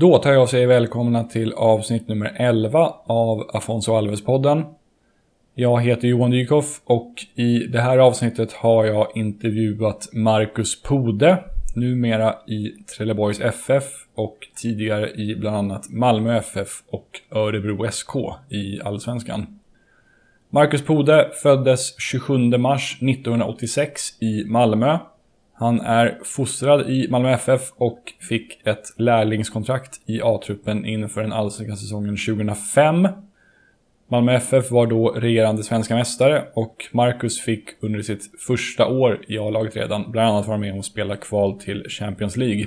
Då tar jag och säger välkomna till avsnitt nummer 11 av Afonso Alves-podden. Jag heter Johan Dykhoff och i det här avsnittet har jag intervjuat Marcus Pode, numera i Trelleborgs FF och tidigare i bland annat Malmö FF och Örebro SK i Allsvenskan. Marcus Pode föddes 27 mars 1986 i Malmö han är fostrad i Malmö FF och fick ett lärlingskontrakt i A-truppen inför den allsvenska säsongen 2005. Malmö FF var då regerande svenska mästare och Marcus fick under sitt första år i A-laget redan bland annat vara med och spela kval till Champions League.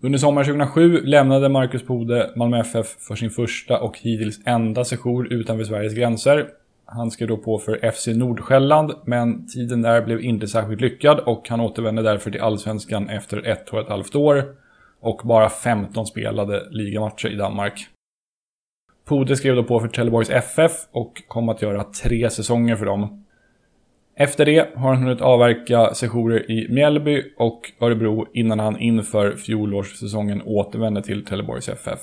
Under sommaren 2007 lämnade Marcus Pode Malmö FF för sin första och hittills enda sejour utanför Sveriges gränser han skrev då på för FC Nordsjälland, men tiden där blev inte särskilt lyckad och han återvände därför till Allsvenskan efter ett och ett halvt år och bara 15 spelade ligamatcher i Danmark. Pode skrev då på för Trelleborgs FF och kom att göra tre säsonger för dem. Efter det har han hunnit avverka sessioner i Mjällby och Örebro innan han inför fjolårssäsongen återvände till Trelleborgs FF.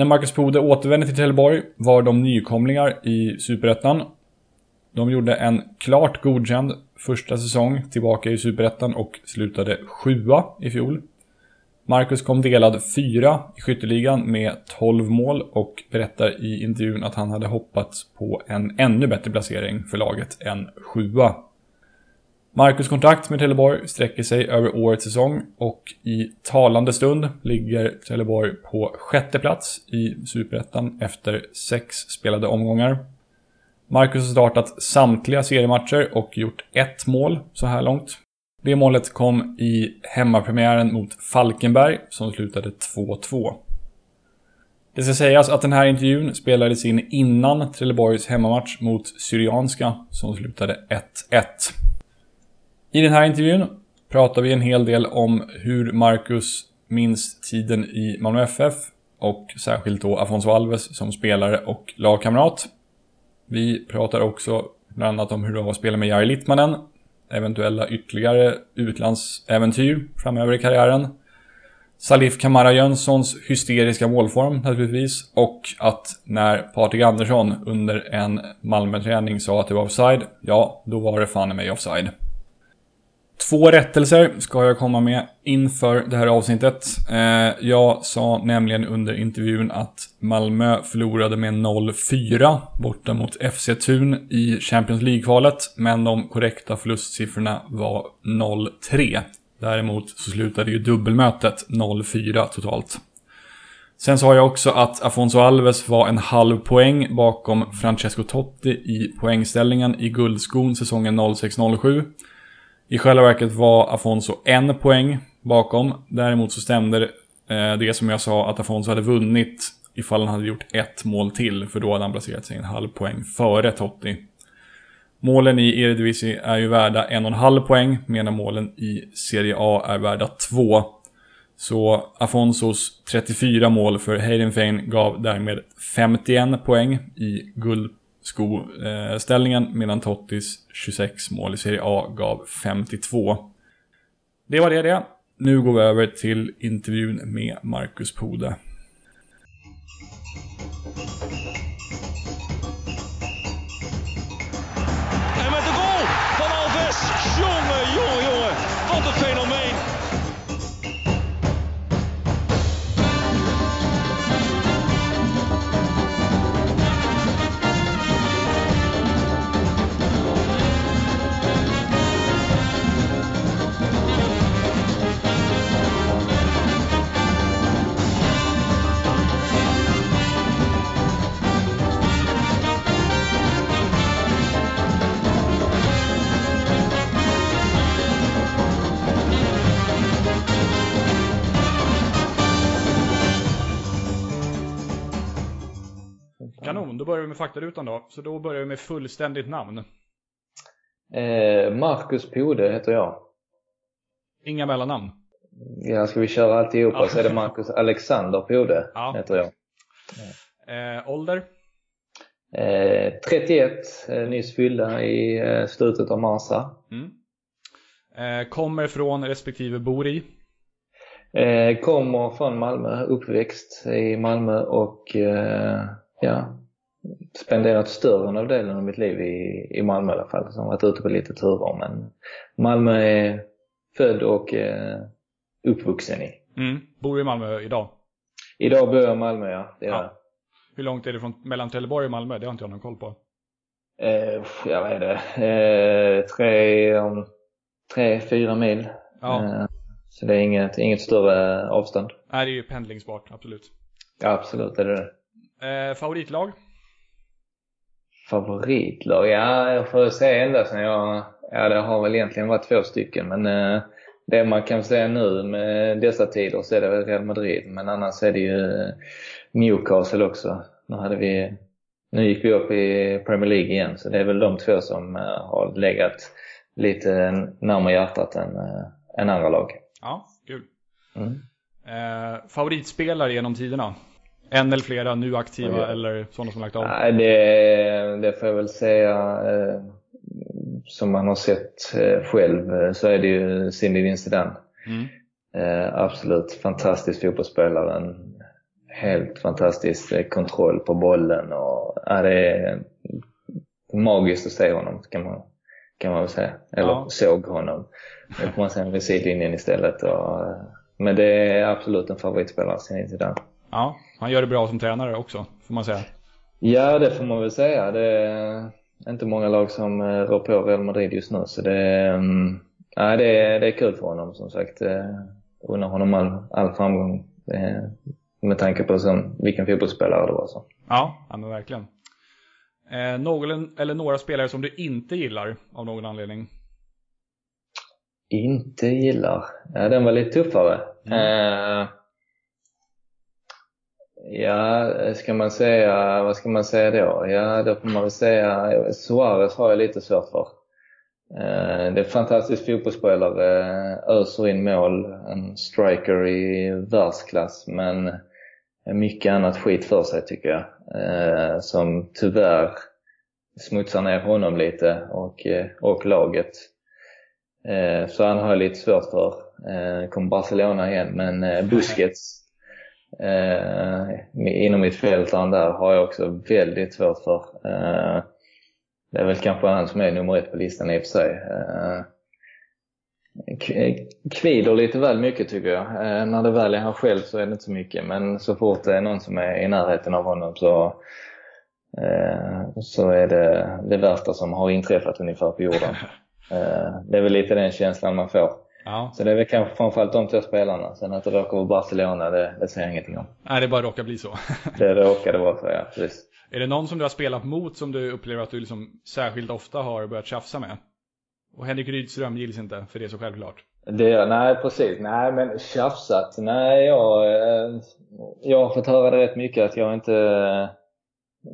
När Marcus Pode återvände till Trelleborg var de nykomlingar i Superettan. De gjorde en klart godkänd första säsong tillbaka i Superettan och slutade sjua i fjol. Marcus kom delad fyra i skytteligan med 12 mål och berättar i intervjun att han hade hoppats på en ännu bättre placering för laget än sjua. Marcus kontrakt med Trelleborg sträcker sig över årets säsong och i talande stund ligger Trelleborg på sjätte plats i Superettan efter sex spelade omgångar. Marcus har startat samtliga seriematcher och gjort ett mål så här långt. Det målet kom i hemmapremiären mot Falkenberg som slutade 2-2. Det ska sägas att den här intervjun spelades in innan Trelleborgs hemmamatch mot Syrianska som slutade 1-1. I den här intervjun pratar vi en hel del om hur Marcus minns tiden i Malmö FF och särskilt då Afonso Alves som spelare och lagkamrat. Vi pratar också bland annat om hur det var att spela med Jari Littmanen, eventuella ytterligare utlandsäventyr framöver i karriären. Salif Kamara Jönssons hysteriska målform naturligtvis och att när Patrik Andersson under en Malmö-träning sa att det var offside, ja, då var det fan i mig offside. Två rättelser ska jag komma med inför det här avsnittet. Eh, jag sa nämligen under intervjun att Malmö förlorade med 0-4 borta mot FC Thun i Champions League-kvalet, men de korrekta förlustsiffrorna var 0-3. Däremot så slutade ju dubbelmötet 0-4 totalt. Sen sa jag också att Afonso Alves var en halv poäng bakom Francesco Totti i poängställningen i Guldskon säsongen 06-07. I själva verket var Afonso en poäng bakom. Däremot så stämde eh, det som jag sa att Afonso hade vunnit ifall han hade gjort ett mål till. För då hade han placerat sig en halv poäng före Totti. Målen i Eredivisie är ju värda en och en halv poäng medan målen i Serie A är värda två. Så Afonsos 34 mål för Heidenfein gav därmed 51 poäng i guld skoställningen eh, medan Tottis 26 mål i Serie A gav 52. Det var det det. Nu går vi över till intervjun med Marcus Pode. Med faktarutan då. Så då börjar vi med fullständigt namn. Eh, Marcus Pode heter jag. Inga mellannamn? Ja, ska vi köra alltihopa ja. så är det Marcus Alexander Pode ja. heter jag. Eh, ålder? Eh, 31, eh, nyss fyllda i eh, slutet av mars mm. Eh, kommer från respektive bor i? Eh, kommer från Malmö, uppväxt i Malmö och ja, spenderat större delen av mitt liv i, i Malmö i alla fall. Har varit ute på lite turer men Malmö är född och eh, uppvuxen i. Mm. Bor du i Malmö idag? Idag bor jag i Malmö, ja. Det ja. Hur långt är det från, mellan Trelleborg och Malmö? Det har inte jag någon koll på. Eh, ja, vad är det? Eh, tre, tre, fyra mil. Ja. Eh, så det är inget, inget större avstånd. Nej, det är ju pendlingsbart, absolut. Ja, absolut är det det. Eh, favoritlag? Favoritlag? Ja, jag får säga ända sedan jag... Ja, det har väl egentligen varit två stycken, men eh, det man kan säga nu med dessa tider så är det Real Madrid, men annars är det ju Newcastle också. Nu hade vi nu gick vi upp i Premier League igen, så det är väl de två som uh, har legat lite närmare hjärtat än, uh, än andra lag. Ja, kul. Mm. Eh, favoritspelare genom tiderna? En eller flera nu aktiva ja. eller sådana som lagt av? Nej, det, det får jag väl säga. Eh, som man har sett eh, själv eh, så är det ju Zinedine Zidane. Mm. Eh, absolut fantastisk fotbollsspelare. En helt fantastisk kontroll på bollen och ja, det är magiskt att se honom kan man, kan man väl säga. Eller ja. såg honom. Nu får man se vid sidlinjen istället. Och, men det är absolut en favoritspelare, Zinedine Zidane. Ja, han gör det bra som tränare också, får man säga. Ja, det får man väl säga. Det är inte många lag som eh, rör på Real Madrid just nu. Så det, mm, ja, det, är, det är kul för honom som sagt. Eh, unnar honom all, all framgång. Med tanke på som, vilken fotbollsspelare det var. Så. Ja, ja men verkligen. Eh, någon eller några spelare som du inte gillar av någon anledning? Inte gillar? Ja, den var lite tuffare. Mm. Eh, ja, ska man säga, vad ska man säga då? Ja, då får man väl säga, Suarez har jag lite svårt för. Eh, det är en fantastisk fotbollsspelare, eh, öser in mål, en striker i världsklass, men mycket annat skit för sig tycker jag. Eh, som tyvärr smutsar ner honom lite och, eh, och laget. Eh, så han har jag lite svårt för. Eh, kommer Barcelona igen, men Busquets eh, inom mittfältaren där har jag också väldigt svårt för. Eh, det är väl kanske han som är nummer ett på listan i och för sig. Eh, kvider lite väl mycket tycker jag. Eh, när det väl är han själv så är det inte så mycket men så fort det är någon som är i närheten av honom så, eh, så är det det värsta som har inträffat ungefär på jorden. Eh, det är väl lite den känslan man får. Ja. Så det är väl kanske framförallt de två spelarna. Sen att det råkar vara Barcelona, det, det säger jag ingenting om. Nej, det bara råkar bli så. det råkade vara så, ja. Precis. Är det någon som du har spelat mot som du upplever att du liksom särskilt ofta har börjat tjafsa med? Och Henrik Rydström gills inte, för det är så självklart. Det, nej, precis. Nej, men tjafsat. Nej, jag, eh, jag har fått höra det rätt mycket att jag inte...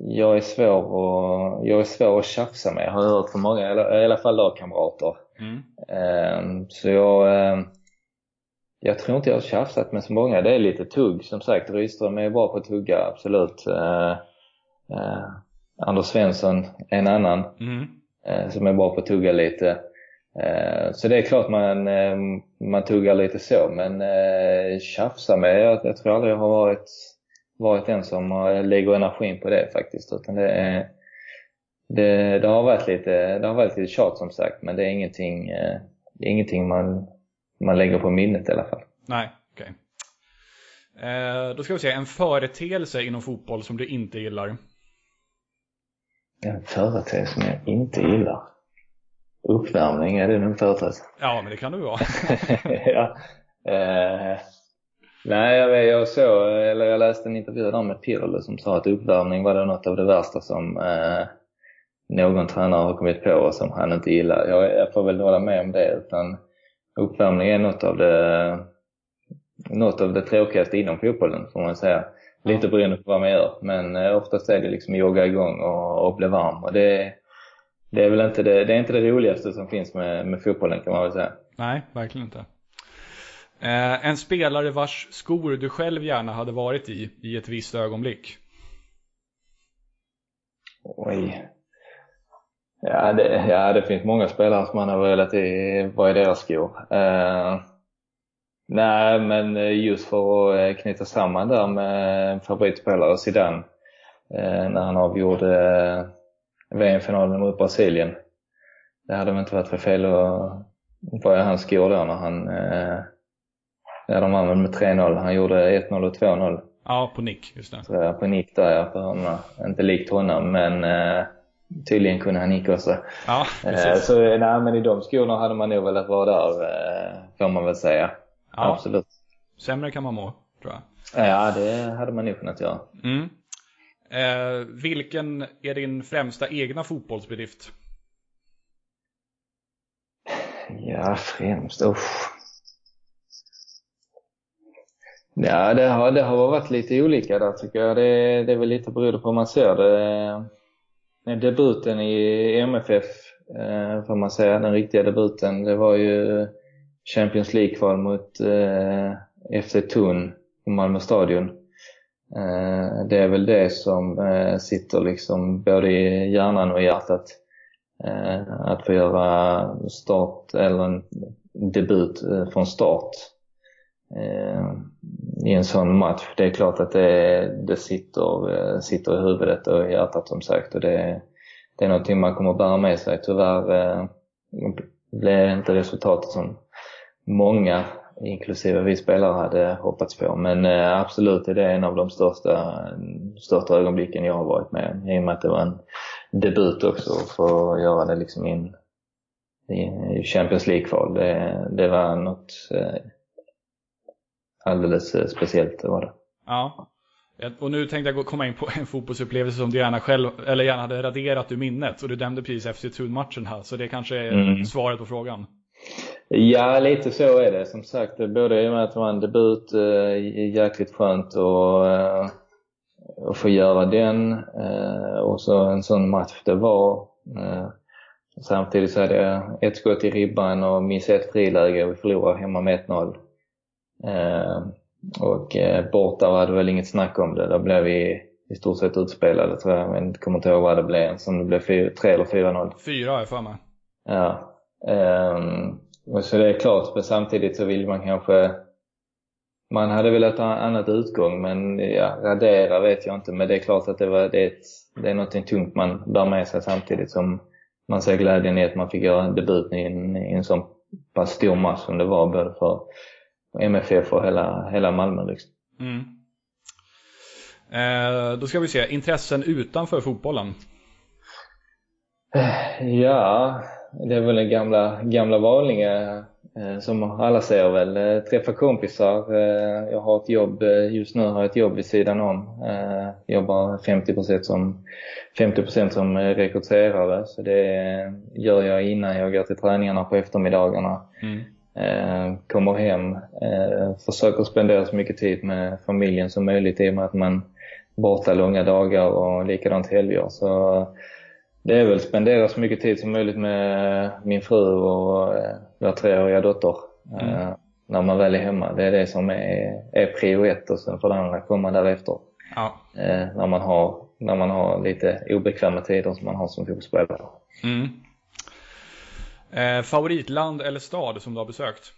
Jag är svår, och, jag är svår att tjafsa med, har jag hört från många, i alla fall lagkamrater. Mm. Ehm, så jag... Ehm, jag tror inte jag har tjafsat med så många. Det är lite tugg. Som sagt, Rydström är bra på att tugga, absolut. Uh, Anders Svensson är en annan. Mm. Eh, som är bra på att tugga lite. Eh, så det är klart man, eh, man tuggar lite så, men tjafsa med, jag, jag tror aldrig jag har varit, varit en som lägger energin på det faktiskt. Utan det, är, det, det, har varit lite, det har varit lite tjat som sagt, men det är ingenting, det är ingenting man, man lägger på minnet i alla fall. Nej, okej. Okay. Eh, då ska vi se, en företeelse inom fotboll som du inte gillar? En företeelse som jag inte gillar. Uppvärmning, är det en företeelse? Ja, men det kan det vara. ja. Eh, nej, jag, vet, jag såg, eller jag läste en intervju där med Pirlo som sa att uppvärmning var det något av det värsta som eh, någon tränare har kommit på som han inte gillar. Jag, jag får väl hålla med om det, utan uppvärmning är något av det, något av det tråkigaste inom fotbollen, får man säga. Lite beroende på vad man gör. Men eh, oftast är det liksom jogga igång och, och bli varm. Och det, det är väl inte det, det, är inte det roligaste som finns med, med fotbollen kan man väl säga. Nej, verkligen inte. Eh, en spelare vars skor du själv gärna hade varit i, i ett visst ögonblick? Oj. Ja det, ja, det finns många spelare som man har velat i, vara i deras skor. Eh, Nej, men eh, just för att eh, knyta samman där med favoritspelare, Zidane, när han avgjorde VM-finalen mot Brasilien. Det hade väl inte varit för fel att vara i hans skor då när han, ja de vann med 3-0. Han gjorde 1-0 och 2-0. Ja, på nick, just det. Så, på nick där ja, för honom. Inte likt honom, men tydligen kunde han nicka också. Ja, precis. Så nej, men i de skorna hade man nog velat vara där, får man väl säga. Ja. Absolut. Sämre kan man må, tror jag. Ja, det hade man nog kunnat göra. Mm. Eh, vilken är din främsta egna fotbollsbedrift? Ja, främst? Usch. Ja, det har, det har varit lite olika där tycker jag. Det, det är väl lite beroende på hur man ser det. Debuten i MFF, eh, får man säga, den riktiga debuten, det var ju Champions League-kval mot eh, FC Thun på Malmö stadion. Eh, det är väl det som sitter liksom både i hjärnan och i hjärtat. Att få göra start, eller en debut från start i en sån match. Det är klart att det, det sitter, eh, sitter i huvudet och i hjärtat som sagt. Och det, det är någonting man kommer att bära med sig. Tyvärr eh, blev inte resultatet som många, inklusive vi spelare, hade hoppats på. Men eh, absolut är det en av de största, största ögonblicken jag har varit med i och med att det var en debut också för att göra det liksom in i Champions League-kval. Det, det var något eh, alldeles eh, speciellt var det. Ja. Och nu tänkte jag komma in på en fotbollsupplevelse som du gärna själv, eller gärna hade raderat ur minnet. Och du nämnde precis FC Thun-matchen här, så det kanske är mm. svaret på frågan. Ja, lite så är det. Som sagt, både i och med att det var en debut, eh, jäkligt skönt och, eh, att få göra den eh, och så en sån match det var. Eh, samtidigt så hade jag ett skott i ribban och missade ett friläge och vi förlorade hemma med 1-0. Eh, och eh, borta var det väl inget snack om det. Där blev vi i stort sett utspelade tror jag. Men jag kommer inte ihåg vad det blev. Som det blev 3 eller 4-0. 4 har jag för mig. Ja. Um, så det är klart, men samtidigt så vill man kanske... Man hade velat ha annat utgång, men ja, radera vet jag inte. Men det är klart att det, var, det, är, ett, det är någonting tungt man bär med sig samtidigt som man ser glädjen i att man fick göra en debut i en, i en sån pass stor match som det var både för MFF och hela, hela Malmö. Liksom. Mm. Eh, då ska vi se, intressen utanför fotbollen? Ja, det är väl den gamla, gamla vanliga eh, som alla säger väl. Eh, träffa kompisar. Eh, jag har ett jobb, just nu har jag ett jobb vid sidan om. Jobbar 50% som, 50% som rekryterare. Så det gör jag innan jag går till träningarna på eftermiddagarna. Mm. Kommer hem, försöker spendera så mycket tid med familjen som möjligt i och med att man borta långa dagar och likadant helger. Så det är väl spendera så mycket tid som möjligt med min fru och eh, vår treåriga dotter. Mm. Eh, när man väl är hemma. Det är det som är, är prio ett och sen får det andra komma därefter. Ja. Eh, när, man har, när man har lite obekväma tider som man har som fotbollsspelare. Mm. Eh, favoritland eller stad som du har besökt?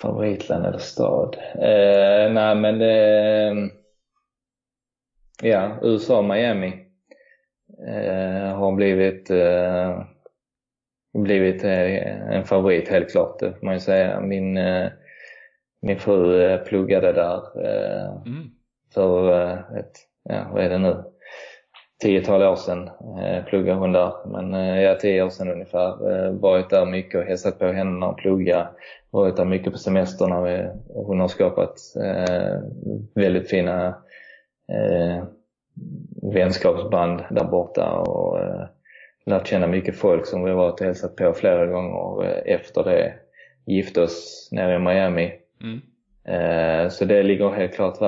Favoritland eller stad? Eh, nej men det Ja, USA, Miami eh, har blivit, eh, blivit eh, en favorit helt klart, det får man ju säga. Min, eh, min fru eh, pluggade där mm. för ett, ja vad är det nu, tiotal år sedan pluggade hon där. Men ja, tio år sedan ungefär. Varit där mycket och hälsat på henne när hon pluggade. Varit där mycket på semesterna. Hon har skapat väldigt fina eh, vänskapsband där borta och eh, lärt känna mycket folk som vi varit och hälsat på flera gånger eh, efter det. Gifte oss nere i Miami. Mm. Eh, så det ligger helt klart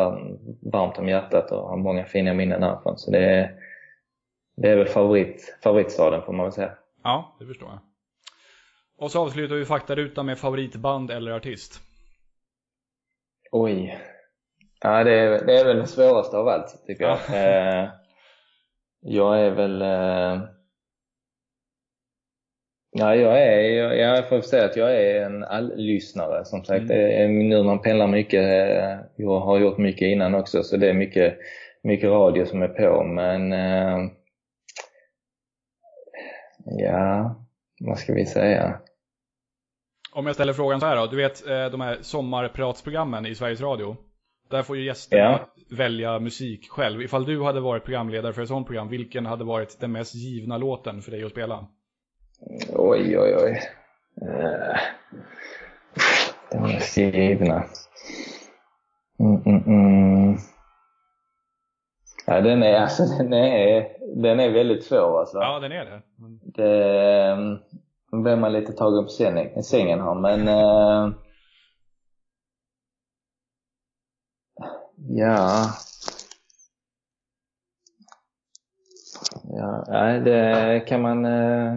varmt om hjärtat och har många fina minnen därifrån. Så det är, det är väl favorit, favoritstaden får man väl säga. Ja, det förstår jag. Och så avslutar vi faktarutan med favoritband eller artist. Oj. Ja, det är, det är väl det svåraste av allt, tycker jag. Eh, jag är väl... Eh, Ja, jag är, jag, jag får säga att jag är en all-lyssnare. Som sagt, mm. nu man pendlar mycket, jag har gjort mycket innan också, så det är mycket, mycket radio som är på. Men eh, ja, vad ska vi säga? Om jag ställer frågan så här då. Du vet eh, de här sommarpratsprogrammen i Sveriges Radio. Där får ju gästerna ja. välja musik själv. Ifall du hade varit programledare för ett sånt program, vilken hade varit den mest givna låten för dig att spela? Oj, oj, oj. Uh, den mest givna. Mm, mm, mm. Ja, den är, alltså, den är, den är väldigt svår alltså. Ja, den är det. det då blir man lite tagen på sängen här, men... Uh, ja... Ja, nej, det kan man, eh,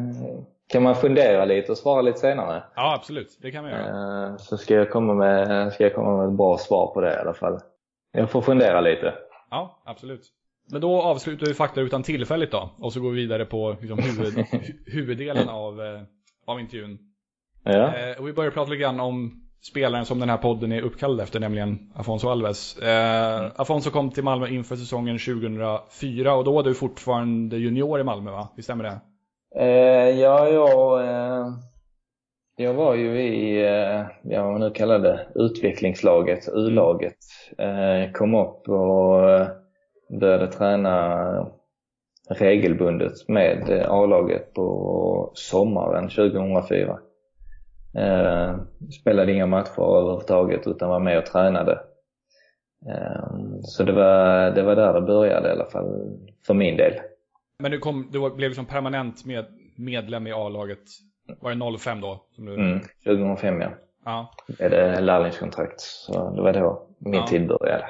kan man fundera lite och svara lite senare. Ja, absolut. Det kan man göra. Eh, så ska jag komma med, ska jag komma med ett bra svar på det i alla fall. Jag får fundera lite. Ja, absolut. Men då avslutar vi faktarutan tillfälligt då. Och så går vi vidare på liksom, huvud, huvuddelen av, eh, av intervjun. Ja. och vi börjar prata lite grann om spelaren som den här podden är uppkallad efter, nämligen Afonso Alves. Eh, mm. Afonso kom till Malmö inför säsongen 2004 och då var du fortfarande junior i Malmö va? Visst stämmer det? Eh, ja, jag, eh, jag var ju i, eh, ja, vad man nu kallar det, utvecklingslaget, U-laget. Eh, kom upp och eh, började träna regelbundet med A-laget på sommaren 2004. Spelade inga matcher överhuvudtaget utan var med och tränade. Så det var, det var där det började i alla fall, för min del. Men du, kom, du blev liksom permanent med, medlem i A-laget, var det 05 då? Som du... Mm, 2005 ja. ja. Det är det lärlingskontrakt, så det var då min ja. tid började.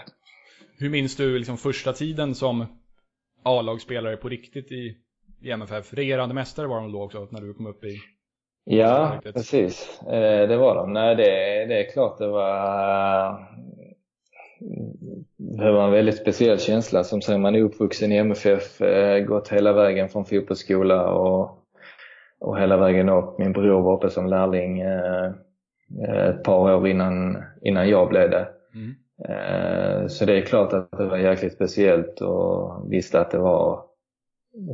Hur minns du liksom första tiden som A-lagsspelare på riktigt i, i MFF? Regerande mästare var de då också, när du kom upp i Ja, precis. Eh, det var de. Nej, det, det är klart det var det var en väldigt speciell känsla. Som sagt, man är uppvuxen i MFF, eh, gått hela vägen från fotbollsskola och, och hela vägen upp. Min bror var uppe som lärling eh, ett par år innan, innan jag blev det. Mm. Så det är klart att det var jäkligt speciellt och visste att det var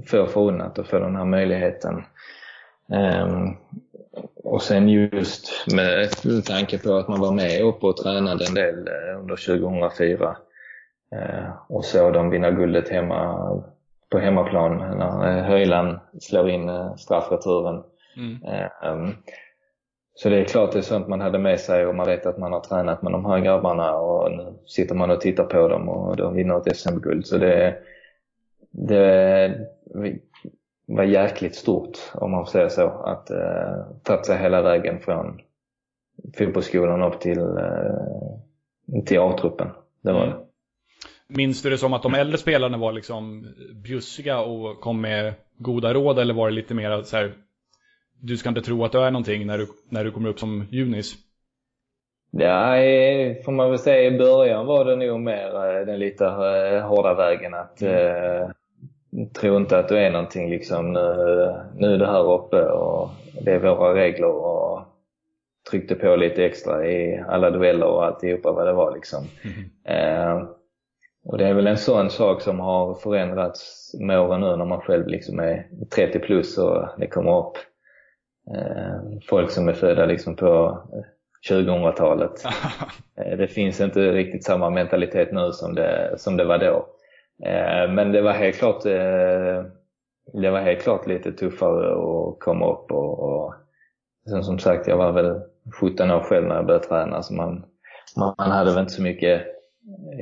få förunnat att få den här möjligheten. Um, och sen just med tanke på att man var med uppe och tränade en del eh, under 2004 uh, och såg dem vinna guldet hemma på hemmaplan när uh, Höjland slår in uh, straffreturen. Mm. Um, så det är klart det är sånt man hade med sig och man vet att man har tränat med de här grabbarna och nu sitter man och tittar på dem och de vinner ett SM-guld. Så det, det, var jäkligt stort, om man får säga så. Att eh, tagit sig hela vägen från fotbollsskolan upp till, eh, till A-truppen. Det var mm. det. Minns du det som att de äldre spelarna var liksom bjussiga och kom med goda råd eller var det lite mer så här du ska inte tro att du är någonting när du, när du kommer upp som junis? Ja, får man väl säga i början var det nog mer eh, den lite eh, hårda vägen att mm. eh, tro inte att du är någonting liksom. Nu, nu är du här uppe och det är våra regler och tryckte på lite extra i alla dueller och alltihopa vad det var liksom. Mm. Eh, och det är väl en sån sak som har förändrats med åren nu när man själv liksom är 30 plus och det kommer upp eh, folk som är födda liksom på 2000-talet. eh, det finns inte riktigt samma mentalitet nu som det, som det var då. Eh, men det var helt klart det var helt klart lite tuffare att komma upp och, och sen som sagt, jag var väl 17 år själv när jag började träna så man, man hade väl inte så mycket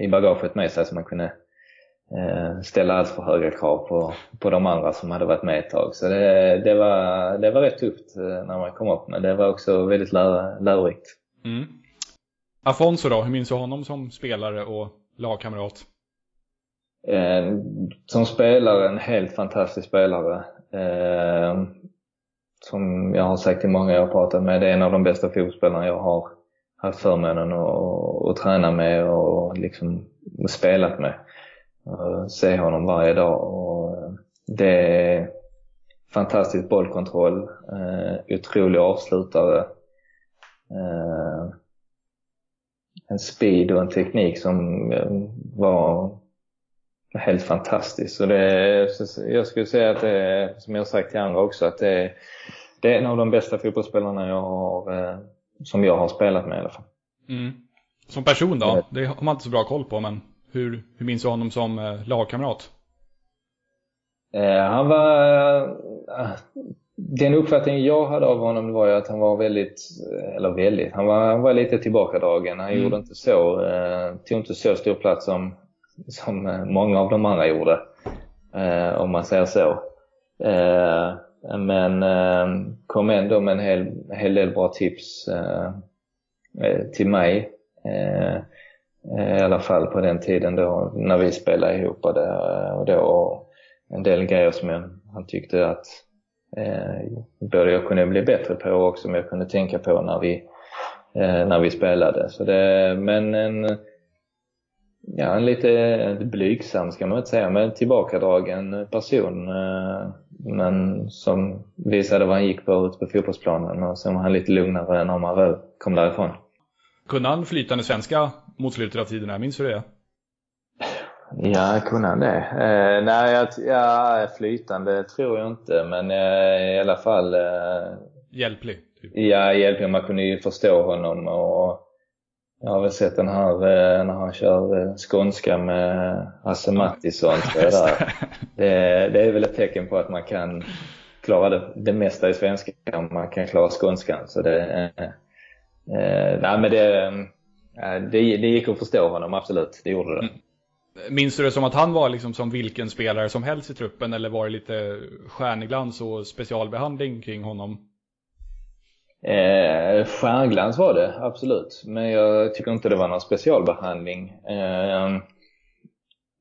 i bagaget med sig så man kunde eh, ställa allt för höga krav på, på de andra som hade varit med ett tag. Så det, det, var, det var rätt tufft när man kom upp men det var också väldigt lär, lärorikt. Mm. Afonso då, hur minns du honom som spelare och lagkamrat? Eh, som spelare, en helt fantastisk spelare. Eh, som jag har sagt till många jag har pratat med, det är en av de bästa fotbollsspelarna jag har haft förmånen att, att träna med och liksom spelat med. Och se honom varje dag. Och eh, det, är fantastisk bollkontroll, eh, otrolig avslutare. Eh, en speed och en teknik som var helt fantastisk. Så det, jag skulle säga att det är, som jag sagt till andra också, att det är, det är en av de bästa fotbollsspelarna jag har, som jag har spelat med i alla fall. Mm. Som person då? Det har man inte så bra koll på, men hur, hur minns du honom som eh, lagkamrat? Eh, han var... Eh, den uppfattningen jag hade av honom var ju att han var väldigt, eller väldigt, han var, han var lite tillbakadragen. Han mm. gjorde inte så, eh, tog inte så stor plats som, som eh, många av de andra gjorde. Eh, om man säger så. Eh, men eh, kom ändå med en hel, hel del bra tips eh, till mig. Eh, eh, I alla fall på den tiden då när vi spelade ihop och, det, eh, och då en del grejer som jag, han tyckte att eh, både jag kunde bli bättre på och som jag kunde tänka på när vi, eh, när vi spelade. Så det, men en, ja, en lite blygsam ska man inte säga, men tillbakadragen person. Eh, men som visade vad han gick på ute på fotbollsplanen och sen var han lite lugnare när man väl kom därifrån. Kunde han flytande svenska mot slutet av tiden? Minns du det? Ja, kunde han det? Eh, nej, jag, ja, flytande tror jag inte, men eh, i alla fall... Eh, hjälplig? Typ. Ja, hjälplig. Man kunde ju förstå honom och jag har väl sett den här eh, när han kör eh, skånska med Hasse Mattisson. Det, det, det är väl ett tecken på att man kan klara det, det mesta i svenska om man kan klara skånskan. Så det, eh, nej, men det, eh, det, det gick att förstå honom, absolut. Det gjorde det. Mm. Minns du det som att han var liksom som vilken spelare som helst i truppen eller var det lite stjärnglans och specialbehandling kring honom? Eh, stjärnglans var det, absolut. Men jag tycker inte det var någon specialbehandling. Eh,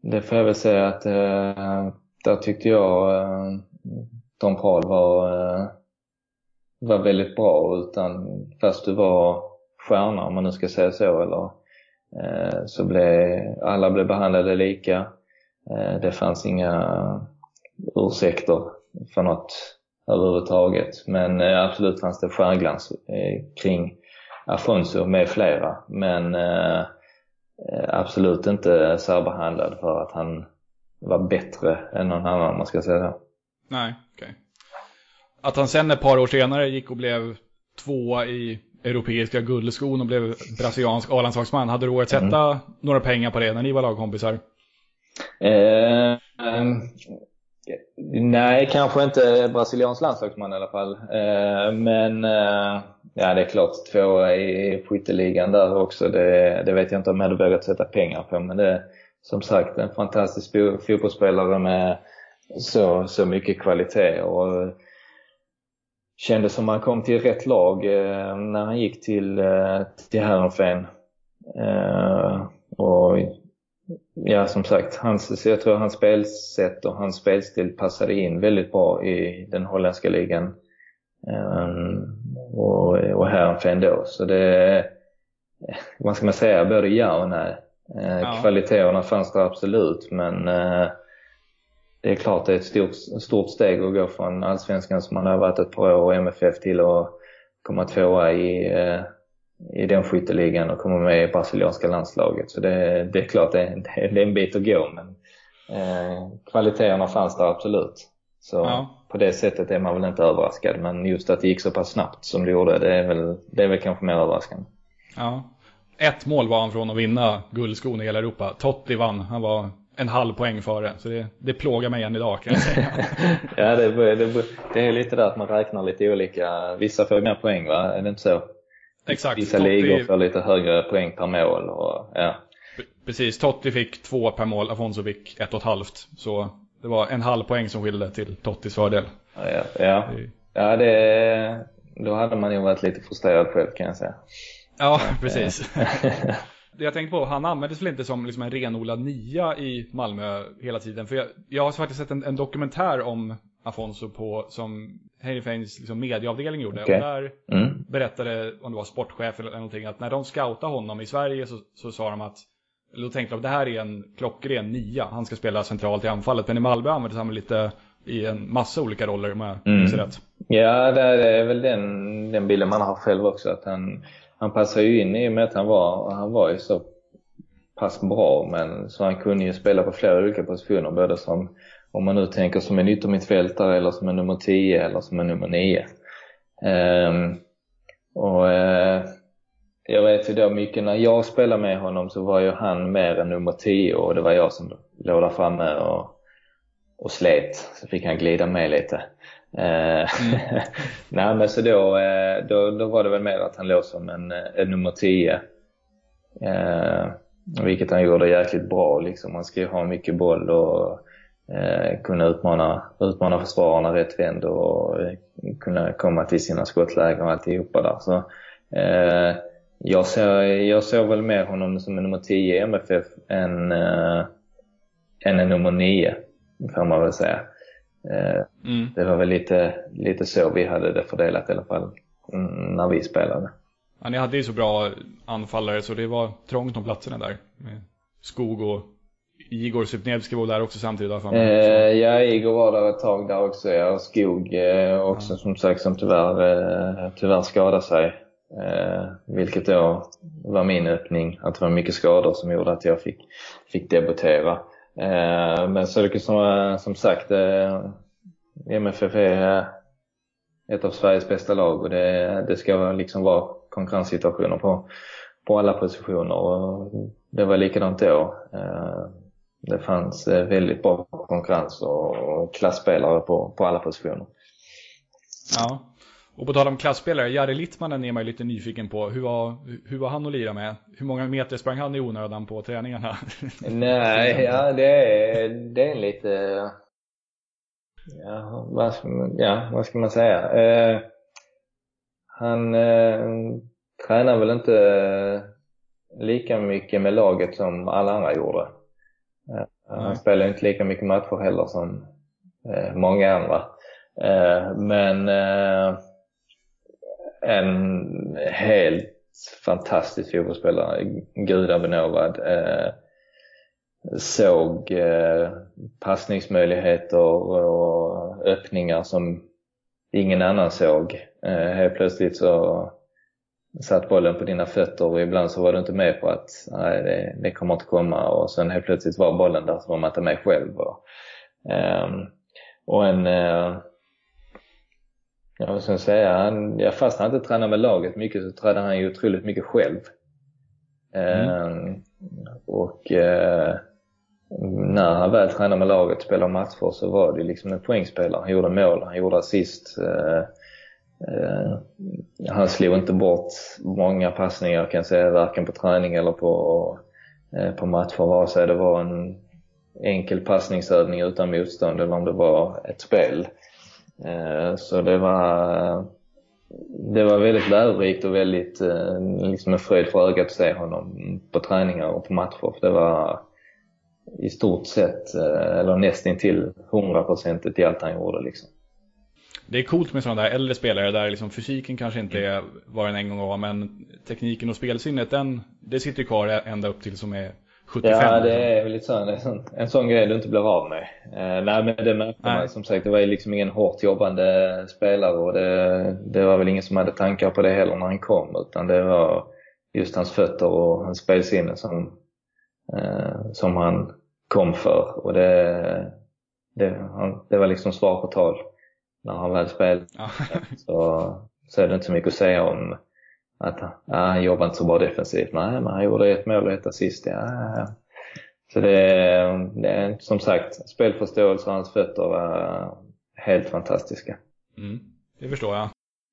det får jag väl säga att eh, där tyckte jag eh, Tom Prahl var, eh, var väldigt bra. Utan fast du var stjärna, om man nu ska säga så, eller Eh, så blev, alla blev behandlade lika. Eh, det fanns inga ursäkter för något överhuvudtaget. Men eh, absolut fanns det stjärnglans eh, kring Afonso med flera. Men eh, eh, absolut inte särbehandlad för att han var bättre än någon annan om man ska säga så. Nej, okej. Okay. Att han sen ett par år senare gick och blev tvåa i europeiska guldskon och blev brasiliansk A-landslagsman. Hade du vågat sätta mm. några pengar på det när ni var lagkompisar? Eh, eh, nej, kanske inte brasiliansk landslagsman i alla fall. Eh, men eh, ja, det är klart två i skytteligan där också. Det, det, vet jag inte om jag hade vågat sätta pengar på. Men det som sagt en fantastisk fotbollsspelare med så, så mycket kvalitet. Och, kändes som han kom till rätt lag eh, när han gick till, eh, till Herrenfen. Eh, och ja, som sagt, hans, jag tror hans spelsätt och hans spelstil passade in väldigt bra i den holländska ligan. Eh, och, och Herrenfen då. Så det, vad ska man säga, både ja och nej. Eh, ja. Kvaliteterna fanns där absolut, men eh, det är klart det är ett stort, stort steg att gå från allsvenskan som man har varit ett par år och MFF till att komma tvåa i, eh, i den skytteligan och komma med i brasilianska landslaget. Så det, det är klart det det är en bit att gå men eh, kvaliteterna fanns där absolut. Så ja. på det sättet är man väl inte överraskad men just att det gick så pass snabbt som det gjorde det är väl, det är väl kanske mer överraskande. Ja. Ett mål var han från att vinna guldskon i hela Europa. Totti vann. Han var en halv poäng före. Så det, det plågar mig än idag kan jag säga. ja, det, det, det, är lite där att man räknar lite olika. Vissa får mer poäng va? Är det inte så? Exakt. Vissa Totti... ligor får lite högre poäng per mål. Och, ja. Precis, Totti fick två per mål, Afonso fick ett och ett halvt. Så det var en halv poäng som skilde till Tottis fördel. Ja, ja. ja det, då hade man ju varit lite frustrerad själv kan jag säga. Ja, precis. det jag tänkte på, han användes väl inte som liksom en renodlad nia i Malmö hela tiden. För jag, jag har faktiskt sett en, en dokumentär om Afonso på, som Heinefeins liksom medieavdelning gjorde. Okay. Och där mm. berättade, om det var sportchef eller någonting, att när de scoutade honom i Sverige så, så sa de att då tänkte de att det här är en klockren nia, han ska spela centralt i anfallet. Men i Malmö användes han lite, i en massa olika roller om jag mm. minns rätt. Ja, det är väl den, den bilden man har själv också. Att han, han passade ju in i och med att han var, han var ju så pass bra. Men, så han kunde ju spela på flera olika positioner. Både som, om man nu tänker som en yttermittfältare eller som en nummer 10 eller som en nummer 9. Um, ehm, och uh, jag vet ju då mycket när jag spelade med honom så var ju han mer än nummer 10 och det var jag som låg där framme och, och slet. Så fick han glida med lite. Mm. Nej men så då, eh, då, då var det väl mer att han låg som en, eh, en nummer 10. Eh, vilket han gjorde jäkligt bra liksom. Han ska ju ha mycket boll och eh, kunna utmana, utmana försvararna rätt vänd och eh, kunna komma till sina skottlägen och alltihopa där. Så, eh, jag, ser, jag såg väl mer honom som en nummer 10 i MFF än, eh, än en nummer 9, får man väl säga. Eh, mm. Det var väl lite, lite så vi hade det fördelat i alla fall mm, när vi spelade. Ja, ni hade ju så bra anfallare så det var trångt om platserna där. Med Skog och Igor Supnevski var där också samtidigt eh, Ja, Igor var där ett tag där också. Ja. Och Skog eh, också ja. som sagt som tyvärr, eh, tyvärr skadade sig. Eh, vilket då var min öppning, att det var mycket skador som gjorde att jag fick, fick debutera. Eh, men så som, eh, som sagt, eh, MFF är eh, ett av Sveriges bästa lag och det, det ska liksom vara konkurrenssituationer på, på alla positioner. Och det var likadant då. Eh, det fanns eh, väldigt bra konkurrens och klassspelare på, på alla positioner. Ja, och på tal om klassspelare, Jari Littmanen är man ju lite nyfiken på. Hur var, hur var han att lira med? Hur många meter sprang han i onödan på träningarna? Nej, ja det är, det är lite... Ja vad, ja, vad ska man säga? Eh, han eh, tränar väl inte lika mycket med laget som alla andra gjorde. Eh, han mm. spelar inte lika mycket matcher heller som eh, många andra. Eh, men eh, en helt fantastisk fotbollsspelare, gudabenåvad. Eh, såg eh, passningsmöjligheter och öppningar som ingen annan såg. Eh, helt plötsligt så satt bollen på dina fötter och ibland så var du inte med på att nej, det, det kommer inte komma och sen helt plötsligt var bollen där så var man inte med själv. Och, eh, och en eh, eh, jag ska säga, han, ja, fast han inte tränar med laget mycket så tränar han ju otroligt mycket själv. Mm. Eh, och eh, när han väl tränar med laget och spelar matcher så var det liksom en poängspelare. Han gjorde mål, han gjorde assist. Eh, eh, han slog inte bort många passningar kan jag säga, varken på träning eller på, eh, på matcher. Vare sig det var en enkel passningsövning utan motstånd eller om det var ett spel. Eh, så det var, det var väldigt lärorikt och väldigt eh, liksom en fröjd för ögat att se honom på träningar och på matcher. Det var i stort sett, eh, eller nästintill hundraprocentigt i allt han gjorde. Liksom. Det är coolt med sådana där äldre spelare där liksom fysiken kanske inte är vad den en gång var men tekniken och spelsinnet den, det sitter kvar ända upp till som är 75 Ja, det är väl lite så, en, sån, en sån grej du inte blir av med. Eh, nej, men det märkte man som sagt. Det var ju liksom ingen hårt jobbande spelare och det, det var väl ingen som hade tankar på det heller när han kom. Utan det var just hans fötter och hans spelsinne som, eh, som han kom för. Och det, det, han, det var liksom svar på tal när han väl spelade. Ja. så, så är det inte så mycket att säga om att ja, han jobbar inte så bra defensivt. Nej, men han gjorde ett mål och ett assist. Ja. Så det, det är som sagt, spelförståelse och hans fötter var helt fantastiska. Mm, det förstår jag.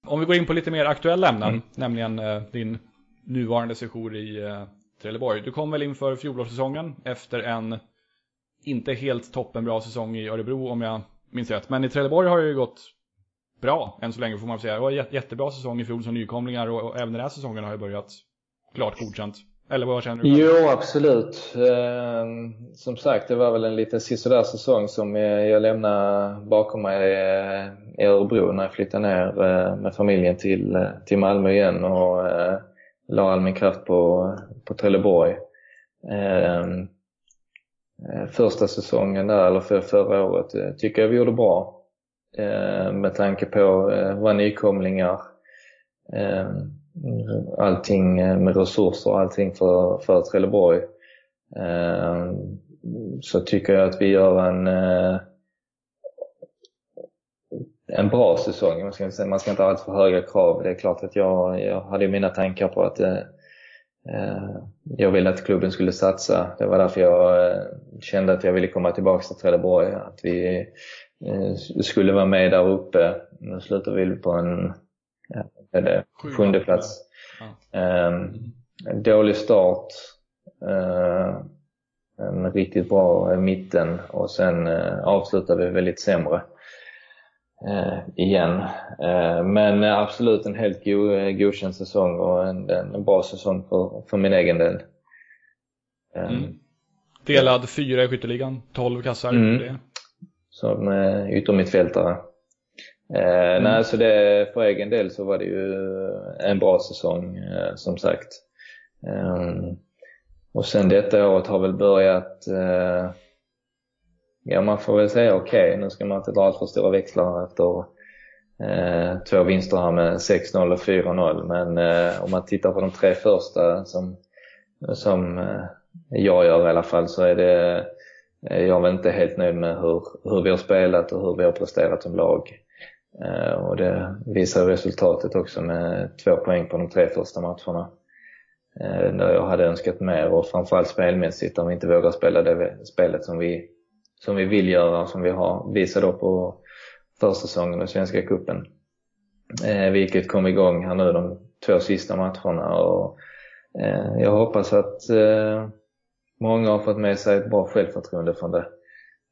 Om vi går in på lite mer aktuella ämnen, mm. nämligen eh, din nuvarande session i eh, Trelleborg. Du kom väl inför fjolårssäsongen efter en inte helt toppenbra säsong i Örebro om jag minns rätt. Men i Trelleborg har det ju gått bra än så länge får man säga. Det var en jättebra säsong i fjol som nykomlingar och, och även den här säsongen har ju börjat klart godkänt. Eller vad känner du? Jo, absolut. Eh, som sagt, det var väl en liten sisådär säsong som jag lämnade bakom mig eh, i Örebro när jag flyttade ner eh, med familjen till, eh, till Malmö igen och eh, la all min kraft på, på Trelleborg. Ehm, eh, första säsongen där, eller för förra året, tycker jag vi gjorde bra. Eh, med tanke på eh, våra nykomlingar. Eh, allting med resurser och allting för, för Trelleborg. Så tycker jag att vi gör en en bra säsong. Man ska, man ska inte ha alltför höga krav. Det är klart att jag, jag hade mina tankar på att eh, jag ville att klubben skulle satsa. Det var därför jag eh, kände att jag ville komma tillbaka till Trelleborg. Att vi skulle vara med där uppe. Nu slutar vi på en ja, sjunde plats. Ja. Ehm, dålig start. Eh, en riktigt bra mitten och sen eh, avslutar vi väldigt sämre eh, igen. Eh, men absolut en helt go, godkänd säsong och en, en bra säsong för, för min egen del. Eh, mm. Delad fyra i skytteligan, 12 kassar. Mm. Som eh, yttermittfältare. Eh, mm. Nej, så det, för egen del så var det ju en bra säsong eh, som sagt. Eh, och sen detta året har väl börjat eh, ja, man får väl säga okej, okay, nu ska man inte dra allt för stora växlar efter eh, två vinster här med 6-0 och 4-0. Men eh, om man tittar på de tre första som, som eh, jag gör i alla fall så är det eh, Eh, jag är inte helt nöjd med hur, hur vi har spelat och hur vi har presterat som lag. Eh, och det visar resultatet också med två poäng på de tre första matcherna. Eh, där jag hade önskat mer och framförallt spelmässigt om vi inte vågar spela det spelet som vi som vi vill göra, som vi har visat då på försäsongen och Svenska cupen. Vilket kom igång här nu de två sista matcherna och jag hoppas att många har fått med sig ett bra självförtroende från det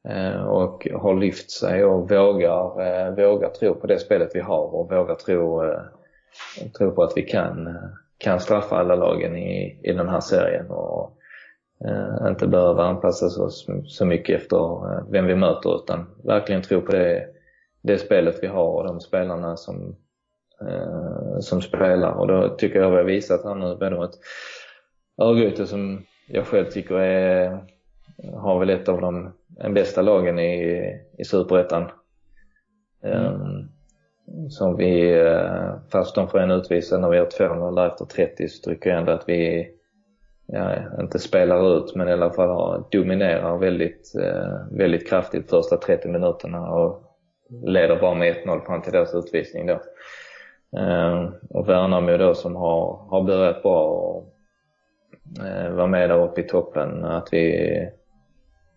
eh, och har lyft sig och vågar, eh, vågar tro på det spelet vi har och vågar tro, eh, tro på att vi kan, kan straffa alla lagen i, i den här serien. Och, inte behöva anpassa oss så mycket efter vem vi möter utan verkligen tro på det, det spelet vi har och de spelarna som, som spelar. Och då tycker jag vi har visat här nu både mot Örgryte som jag själv tycker är, har väl ett av de en bästa lagen i, i Superettan. Mm. som vi, fast de får en utvisad när vi har 2-0 efter 30 så tycker jag ändå att vi ja, inte spelar ut men i alla fall dominerar väldigt, eh, väldigt kraftigt första 30 minuterna och leder bara med 1-0 fram till deras utvisning då. Eh, och Värnamo då som har, har börjat bra och eh, med där uppe i toppen, att vi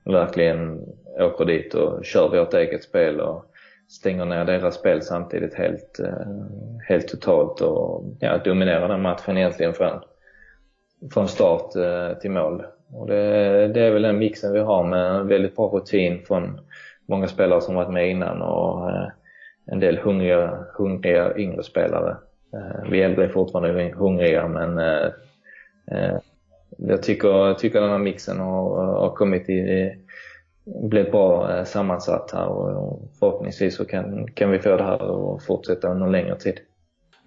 verkligen åker dit och kör vårt eget spel och stänger ner deras spel samtidigt helt, eh, helt totalt och ja, dominerar den matchen egentligen från från start eh, till mål. Och det, det, är väl den mixen vi har med väldigt bra rutin från många spelare som varit med innan och eh, en del hungriga, hungriga yngre spelare. Eh, vi äldre är fortfarande hungriga men eh, eh, jag tycker, tycker den här mixen har, har kommit i, blivit bra sammansatt här och förhoppningsvis så kan, kan vi få det här att fortsätta under längre tid.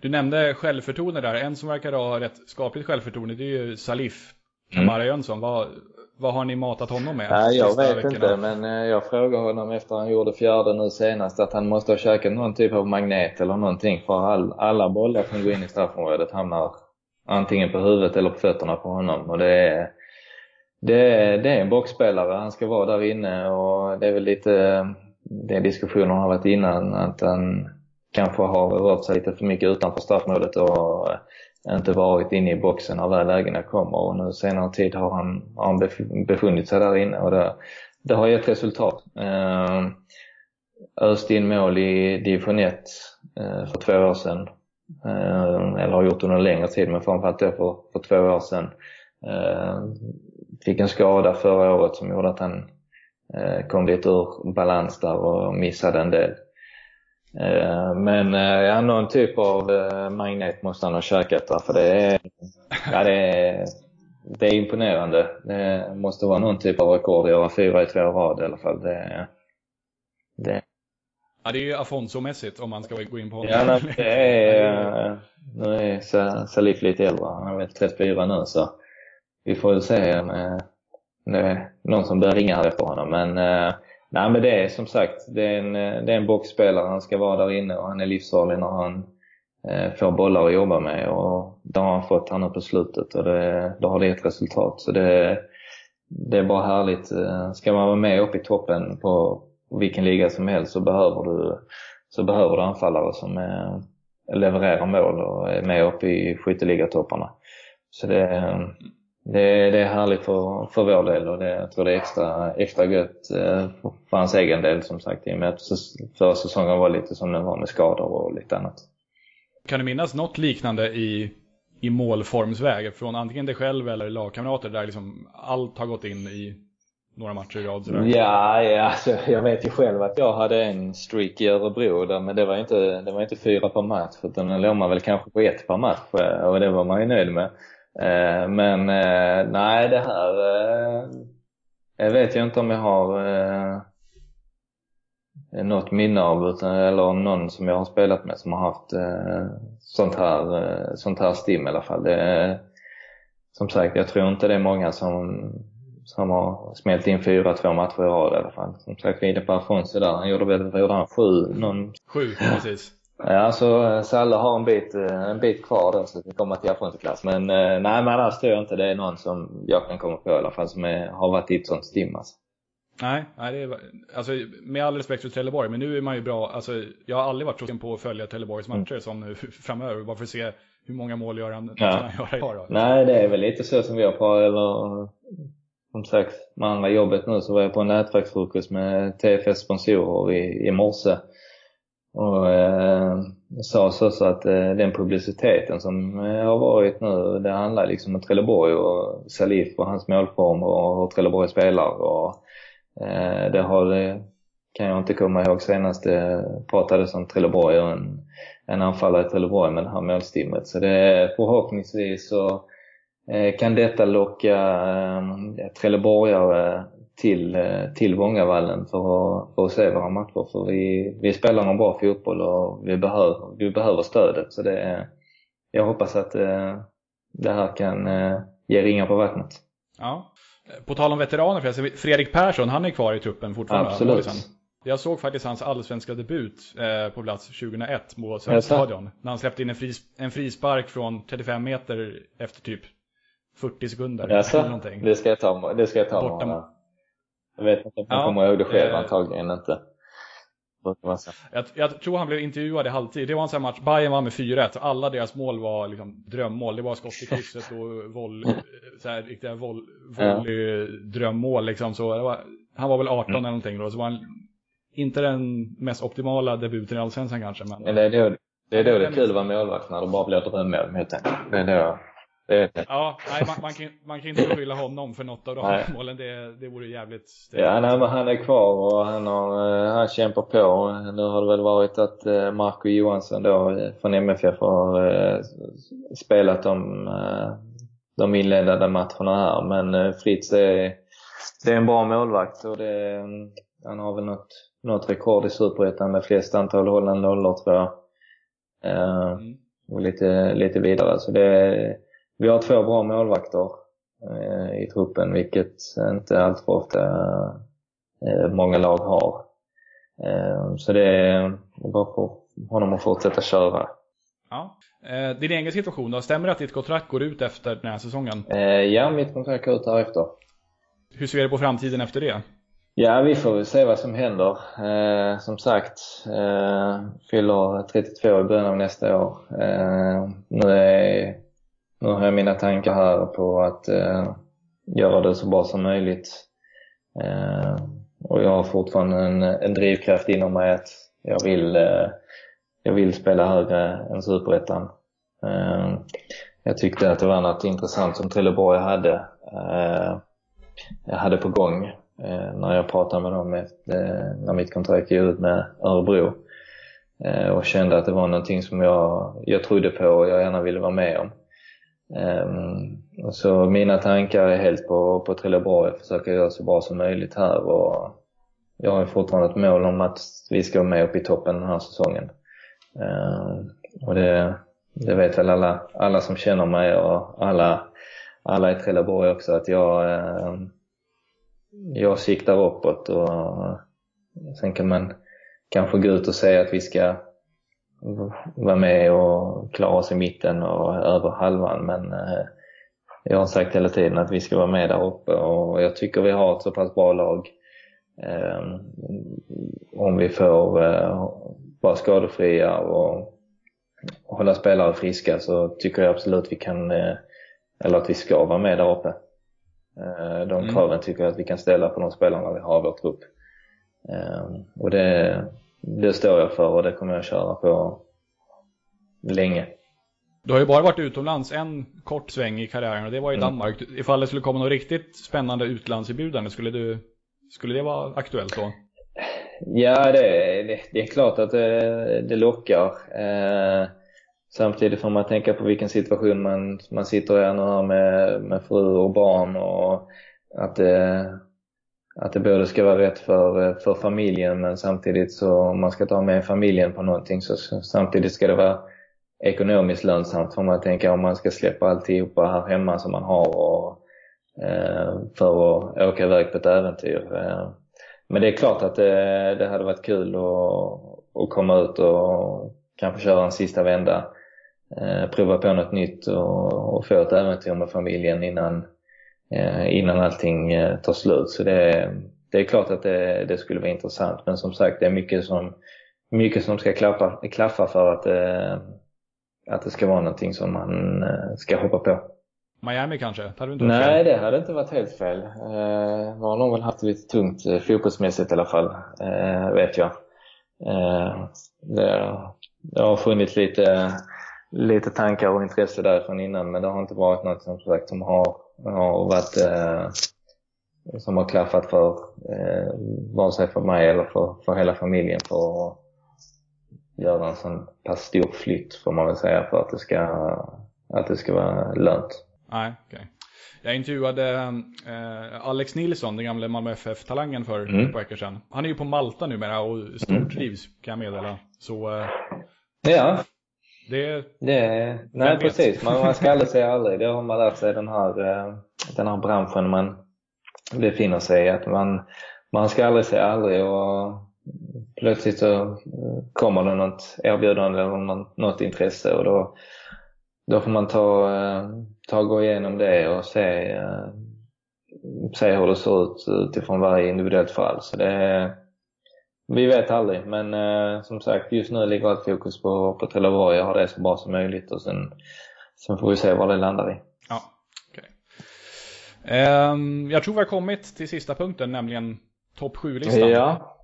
Du nämnde självförtroende där. En som verkar ha rätt skapligt självförtroende det är ju Salif Kamara mm. Jönsson. Vad, vad har ni matat honom med? Nej, jag vet veckorna? inte men eh, jag frågade honom efter han gjorde fjärde nu senast att han måste ha käkat någon typ av magnet eller någonting för all, alla bollar som går in i straffområdet hamnar antingen på huvudet eller på fötterna på honom och det är det är, det är en boxspelare, han ska vara där inne och det är väl lite det diskussionen har varit innan att han kanske har rört sig lite för mycket utanför straffområdet och inte varit inne i boxen när väl lägena kommer och nu senare tid har han, har han befunnit sig där inne och det, det har gett resultat. Eh, öst in mål i division 1 eh, för två år sedan. Eh, eller har gjort under en längre tid men framförallt då för, för två år sedan. Eh, fick en skada förra året som gjorde att han eh, kom lite ur balans där och missade en del. Men ja, någon typ av magnet måste han ha käkat där, för det är, ja, det är, det är imponerande. Det måste vara någon typ av rekord att göra fyra i två rad i alla fall. Det, det... Ja, det är ju Afonso-mässigt om man ska gå in på honom. Ja, det är, eh, nu är Salif lite äldre. Han är väl 34 nu så vi får väl se eh, med eh, någon som börjar ringa här efter honom. Men, nej, men det är som sagt, det är, en, det är en boxspelare. Han ska vara där inne och han är livsfarlig när han får bollar att jobba med. Och det har han fått här nu på slutet och det, då har det gett resultat. Så det, det är bara härligt. Ska man vara med uppe i toppen på vilken liga som helst så behöver du, så behöver du anfallare som är, levererar mål och är med uppe i skytteligatopparna. Så det, det, det är härligt för, för vår del och det, jag tror det är extra, extra gött eh, för hans egen del som sagt i och med att förra säsongen var lite som den var med skador och lite annat. Kan du minnas något liknande i, i målformsväg från antingen dig själv eller lagkamrater där liksom allt har gått in i några matcher i rad? Sådär? Ja, ja alltså, jag vet ju själv att jag hade en streak i Örebro där, men det var inte, det var inte fyra per match utan den låg man väl kanske på ett per match eh, och det var man ju nöjd med. Eh, men eh, nej, det här jag vet jag inte om jag har något minne av utan, eller om någon som jag har spelat med som har haft sånt här, sånt här stim i alla fall. Det, som sagt, jag tror inte det är många som som har smält in fyra, två matcher i rad i alla fall. Som sagt, vi är inne på Afonso där. Han gjorde väl, vad gjorde han, sju? Någon... Sju, precis. Ja, så eh, Salle har en bit, eh, en bit kvar där så att vi kommer till Afonso-klass. Men eh, nej, men annars tror jag inte det är någon som jag kan komma på i alla fall som är, har varit i ett sånt stim alltså. Nej, nej det är, alltså, med all respekt för Trelleborg, men nu är man ju bra, alltså, jag har aldrig varit så på att följa Trelleborgs matcher mm. som nu framöver, bara för att se hur många mål gör han, ja. han göra i år. Nej, det är väl lite så som vi har på, eller som sagt, med andra jobbet nu så var jag på en nätverksfrukost med TFS sponsorer i, i morse. Och eh, sa så, så att eh, den publiciteten som eh, har varit nu, det handlar liksom om Trelleborg och Salif och hans målform och hur Trelleborg spelar. Och, eh, det har det kan jag inte komma ihåg senast det pratades om Trelleborg och en, en anfallare i Trelleborg med det här målstimmet. Så det är förhoppningsvis så kan detta locka eh, trelleborgare till, eh, till Vångavallen för att, för att se våra matcher. För vi, vi spelar en bra fotboll och vi behöver, vi behöver stödet. Så det, jag hoppas att det här kan ge ringar på vattnet. Ja. På tal om veteraner förresten, Fredrik Persson, han är kvar i truppen fortfarande? Absolut. Jag såg faktiskt hans allsvenska debut eh, på plats 2001 på Söderstadion. När han släppte in en, fris en frispark från 35 meter efter typ 40 sekunder. Jaså? Eller någonting. Det ska jag ta, det ska jag ta Borta... Jag vet inte om ja, kommer ihåg det själv, eh, antagligen inte. Jag, jag, tror han blev intervjuad i halvtid. Det var en sån match, Bayern var med 4-1. Alla deras mål var liksom drömmål. Det var skott i krysset och voll, så här, riktiga voll, volley, drömmål liksom. Så var, han var väl 18 mm. eller någonting då. Så var han inte den mest optimala debuten i Allsvenskan kanske. Men, men det är då det är, då det är kul att vara målvakt när det bara blir drömmål helt enkelt. Det är då Ja, nej, man, man, kan, man kan inte beskylla honom för något av de nej. målen. Det, det vore jävligt... Det ja, nej, men han är kvar och han, har, eh, han kämpar på. Nu har det väl varit att eh, Marco Johansson då eh, från MFF har spelat de, de inledande matcherna här. Men Fritz är, det är en bra målvakt och det, han har väl något, något rekord i Superettan med flest antal hållna nollor tror jag. Mm. Och lite, lite vidare. Så det vi har två bra målvakter eh, i truppen, vilket inte alltför ofta eh, många lag har. Eh, så det är bara för honom att fortsätta köra. Ja. Din egen situation då? Stämmer det att ditt kontrakt går ut efter den här säsongen? Ja, mitt kontrakt går ut därefter. Hur ser du på framtiden efter det? Ja, vi får väl se vad som händer. Eh, som sagt, eh, fyller 32 i början av nästa år. Eh, nu är nu har jag mina tankar här på att eh, göra det så bra som möjligt. Eh, och jag har fortfarande en, en drivkraft inom mig att jag vill, eh, jag vill spela högre än Superettan. Eh, jag tyckte att det var något intressant som Trelleborg hade, eh, jag hade på gång eh, när jag pratade med dem efter, eh, när mitt kontrakt gick ut med Örebro eh, och kände att det var någonting som jag, jag trodde på och jag gärna ville vara med om. Um, så mina tankar är helt på, på Trelleborg, försöka göra så bra som möjligt här och jag har fortfarande ett mål om att vi ska vara med upp i toppen den här säsongen. Um, och det, det vet väl alla, alla som känner mig och alla, alla i Trelleborg också att jag, um, jag siktar uppåt och sen kan man kanske gå ut och säga att vi ska vara med och klara oss i mitten och över halvan men eh, jag har sagt hela tiden att vi ska vara med där uppe och jag tycker vi har ett så pass bra lag. Eh, om vi får eh, vara skadefria och hålla spelare friska så tycker jag absolut vi kan, eller att vi ska vara med där uppe. De mm. kraven tycker jag att vi kan ställa på de spelarna vi har i vår trupp. Och det, det står jag för och det kommer jag köra på länge. Du har ju bara varit utomlands en kort sväng i karriären och det var i mm. Danmark. Ifall det skulle komma något riktigt spännande utlandserbjudande, skulle, du, skulle det vara aktuellt då? Ja, det, det, det är klart att det, det lockar. Eh, samtidigt får man tänka på vilken situation man, man sitter i nu här med, med fru och barn och att det, att det både ska vara rätt för, eh, för familjen men samtidigt så om man ska ta med familjen på någonting så samtidigt ska det vara ekonomiskt lönsamt får man tänka om man ska släppa alltihopa här hemma som man har och, eh, för att åka iväg på ett äventyr. Eh, men det är klart att det, det hade varit kul att, att komma ut och kanske köra en sista vända. Eh, prova på något nytt och, och få ett äventyr med familjen innan, innan allting eh, tar slut. Så det, det är klart att det, det, skulle vara intressant men som sagt det är mycket som, mycket som ska klaffa, klaffa för att eh, att det ska vara någonting som man eh, ska hoppa på. Miami kanske? Det hade inte varit Nej, fel. det hade inte varit helt fel. Eh, har nog väl haft det lite tungt eh, fotbollsmässigt i alla fall, eh, vet jag. Eh, det, det har funnits lite, lite tankar och intresse därifrån innan men det har inte varit något som sagt som har, har varit eh, som har klaffat för eh, vare sig för mig eller för, för hela familjen för göra en sån pass stor flytt får man väl säga för att det ska, att det ska vara lönt. Nej, okej. Okay. Jag intervjuade eh, Alex Nilsson, den gamla Malmö FF-talangen för mm. ett par veckor sedan. Han är ju på Malta numera och stortrivs mm. kan jag meddela. Så, eh, ja. Det, det nej precis, man, man ska aldrig säga aldrig. Det har man lärt sig den här, eh, den här branschen man befinner sig i. Att man, man ska aldrig säga aldrig och plötsligt så eh, kommer det något erbjudande eller något intresse och då, då får man ta, eh, ta och gå igenom det och se, se hur det ser ut utifrån varje individuellt fall. Så det, vi vet aldrig, men som sagt just nu ligger allt fokus på, på Trelleborg och ha det så bra som möjligt och sen, sen får vi se vad det landar i. Ja, okay. Um, ehm, jag tror vi har kommit till sista punkten, nämligen topp 7-listan. Ja.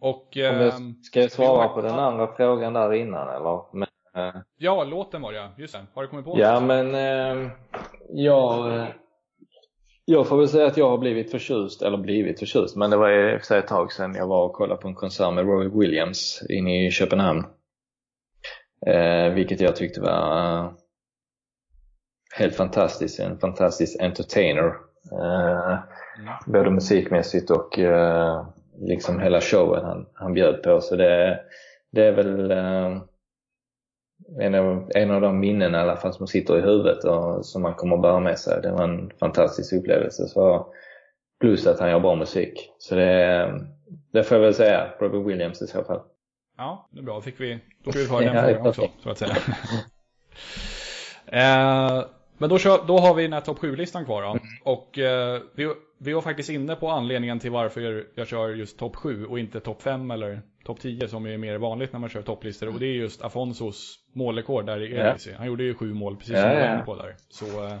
Och, eh, ska jag svara på den andra frågan där innan eller? Men, eh, ja, låten var det just det. Har du kommit på Ja, något? men eh, jag, eh, jag får väl säga att jag har blivit förtjust, eller blivit förtjust, men det var i och för sig ett tag sedan jag var och kollade på en konsert med Roy Williams inne i Köpenhamn. Eh, vilket jag tyckte var uh, helt fantastiskt, en fantastisk entertainer. Uh, mm. Både musikmässigt och uh, liksom hela showen han, han bjöd på. Så det, det är väl eh, en, av, en av de minnen i alla fall som sitter i huvudet och som man kommer att bära med sig. Det var en fantastisk upplevelse. Så, plus att han gör bra musik. Så det, det får jag väl säga, Robbie Williams i så fall. Ja, det är bra. Fick vi, då fick vi höra den ja, frågan också, så att säga. eh, men då, kör, då har vi den här topp 7-listan kvar då. Mm. Och eh, vi, vi var faktiskt inne på anledningen till varför jag, jag kör just topp 7 och inte topp 5 eller topp 10 som är mer vanligt när man kör topplistor. Och det är just Afonsos målrekord där i EDC. Han gjorde ju sju mål precis som ja, du var inne på där. Så eh,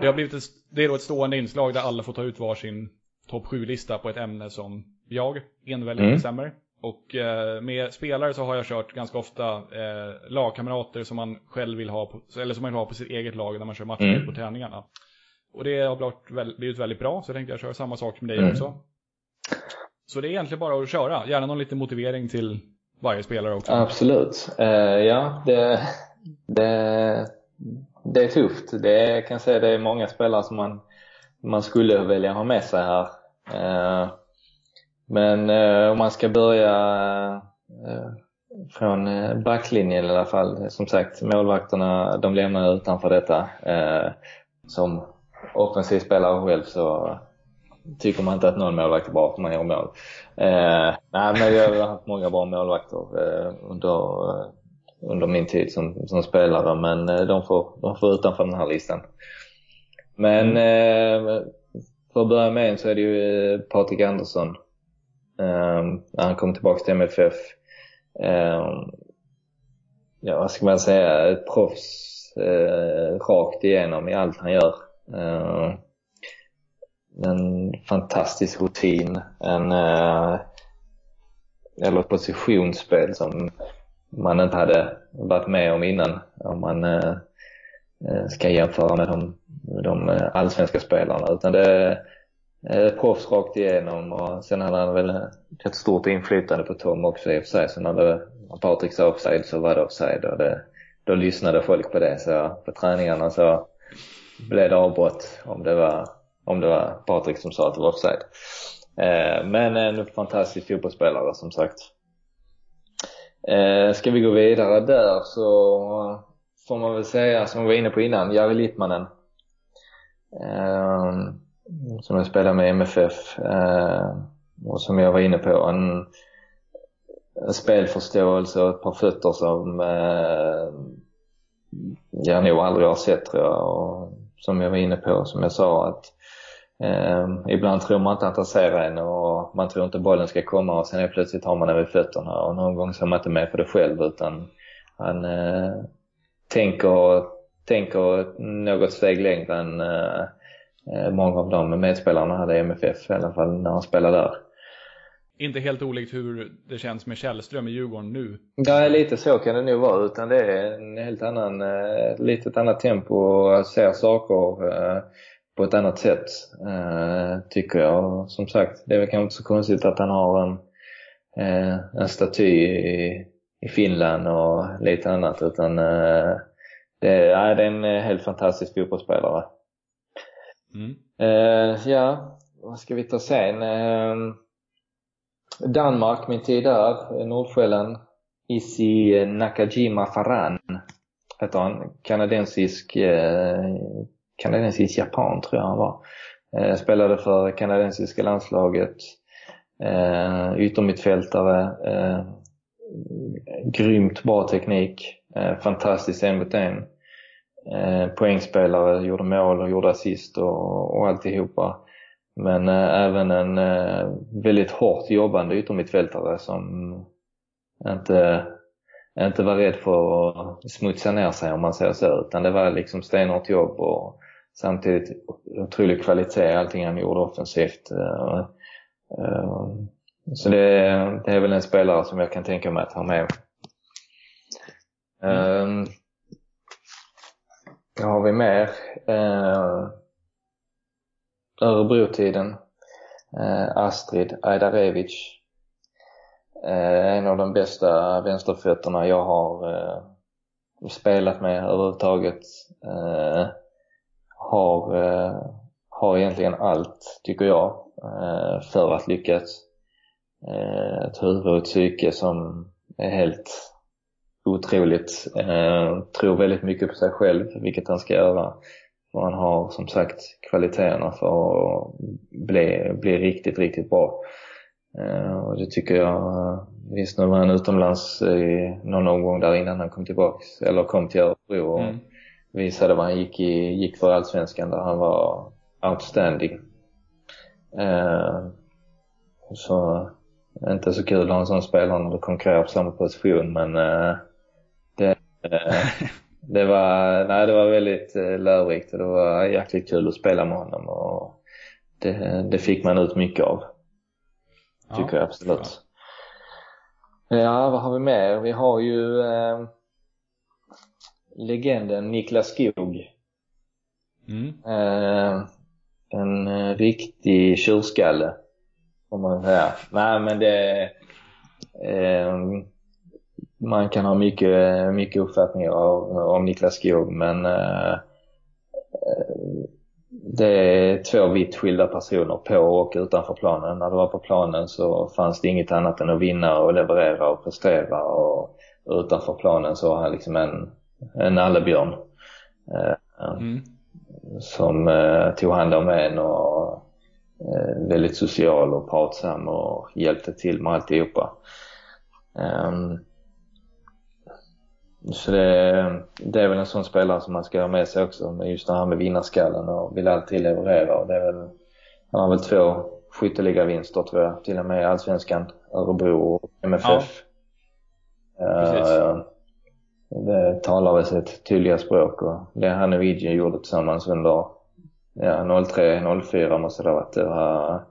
det har blivit ett, det är då ett stående inslag där alla får ta ut varsin topp 7-lista på ett ämne som jag enväldigt mm. bestämmer. Och eh, med spelare så har jag kört ganska ofta eh, lagkamrater som man själv vill ha, på, eller som man vill ha på sitt eget lag när man kör matcher mm. på träningarna. Och det har blivit väldigt bra, så jag tänkte jag köra samma sak med dig mm. också. Så det är egentligen bara att köra, gärna någon liten motivering till varje spelare också. Absolut. Uh, ja, det, det, det är tufft. Det kan säga det är många spelare som man, man skulle vilja ha med sig här. Uh, men uh, om man ska börja från backlinjen i alla fall. Som sagt, målvakterna de lämnar utanför detta. som offensiv spelare själv så tycker man inte att någon målvakt är bra för man gör mål. Eh, nej, men vi har haft många bra målvakter eh, under, eh, under min tid som, som spelare, men eh, de får, de får utanför den här listan. Men mm. eh, för att börja med så är det ju eh, Patrik Andersson. Eh, när han kom tillbaka till MFF. Eh, ja, vad ska man säga? Ett proffs rakt igenom i allt han gör. En fantastisk rutin. En, eh, eller positionsspel som man inte hade varit med om innan. Om man eh, eh, ska jämföra med de, de allsvenska spelarna. Utan det är proffs rakt igenom och sen hade han väl ett stort inflytande på Tom också i och för sig. Så när, det, när Patrik sa offside så var det offside och det, då lyssnade folk på det. Så på träningarna så blev det avbrott om det var, om det var Patrik som sa att det var offside. Eh, men en fantastisk fotbollsspelare som sagt. Eh, ska vi gå vidare där så får man väl säga, som vi var inne på innan, Jari Littmanen. Eh, som jag spelade med i MFF. Och som jag var inne på, en spelförståelse och ett par fötter som jag nog aldrig har sett tror jag. Och som jag var inne på, som jag sa att eh, ibland tror man inte att han ser en och man tror inte bollen ska komma och sen är plötsligt har man den vid fötterna och någon gång så är man inte med på det själv utan han eh, tänker, tänker något steg längre än eh, eh många av de medspelarna hade i MFF, i alla fall när han spelade där inte helt olikt hur det känns med Källström i Djurgården nu. Ja, lite så kan det nog vara. Utan det är en helt annan, eh, lite annat tempo och ser saker eh, på ett annat sätt, eh, tycker jag. Som sagt, det är väl kanske inte så konstigt att han har en, eh, en staty i, i Finland och lite annat. Utan eh, det, ja, det är en helt fantastisk fotbollsspelare. Mm. Ja, vad ska vi ta sen? Danmark, min tid där, Nordsjälland. Isi Nakajima Faran heter han. Kanadensisk, eh, kanadensisk japan tror jag han var. Eh, spelade för kanadensiska landslaget. Eh, yttermittfältare. Eh, grymt bra teknik. Eh, fantastiskt en mot en. Eh, poängspelare, gjorde mål och gjorde assist och, och alltihopa. Men eh, även en eh, väldigt hårt jobbande yttermittfältare som inte, inte var rädd för att smutsa ner sig om man säger så. Utan det var liksom stenhårt jobb och samtidigt otrolig kvalitet i allting han gjorde offensivt. Eh, eh, så det, det är väl en spelare som jag kan tänka mig att ha med. Mm. Vad har vi mer? Eh, Örebrotiden. Astrid Ajdarevic. En av de bästa vänsterfötterna jag har spelat med överhuvudtaget. Har, eh, har egentligen allt, tycker jag, eh, för att lyckas. Eh, ett huvud och ett psyke som är helt otroligt. Eh, tror väldigt mycket på sig själv, vilket han ska göra. Och han har som sagt kvaliteterna för att bli, bli riktigt, riktigt bra. Eh, och det tycker jag, eh, visst nu var han utomlands i någon omgång där innan han kom tillbaks, eller kom till Örebro och mm visade vad han gick, i, gick för allsvenskan där han var outstanding. Eh, så inte så kul att ha en sån spelare när du konkurrerar på samma position men eh, det det var, nej, det var väldigt eh, lärorikt och det var jäkligt kul att spela med honom och det, det fick man ut mycket av. Tycker ja, jag absolut. Ja, vad har vi mer? Vi har ju eh, legenden Niklas Skog. Mm. Eh, en eh, riktig tjurskalle, får man säga. Nej, men det... Eh, man kan ha mycket, mycket uppfattningar om Niklas Skog men eh, det är två vitt skilda personer på och utanför planen. När du var på planen så fanns det inget annat än att vinna och leverera och prestera och utanför planen så var han liksom en, en allebjörn. Eh, mm. Som eh, tog hand om en och eh, väldigt social och pratsam och hjälpte till med alltihopa. Um, så det, det, är väl en sån spelare som man ska ha med sig också, just det här med vinnarskallen och vill alltid leverera. Och det är väl, han har väl två skytteligavinster tror jag, till och med Allsvenskan, Örebro och MFF. Ja. Uh, det talar väl sitt tydliga språk och det han och Vidje gjorde tillsammans under ja, 03, 04 måste det ha varit. Det var,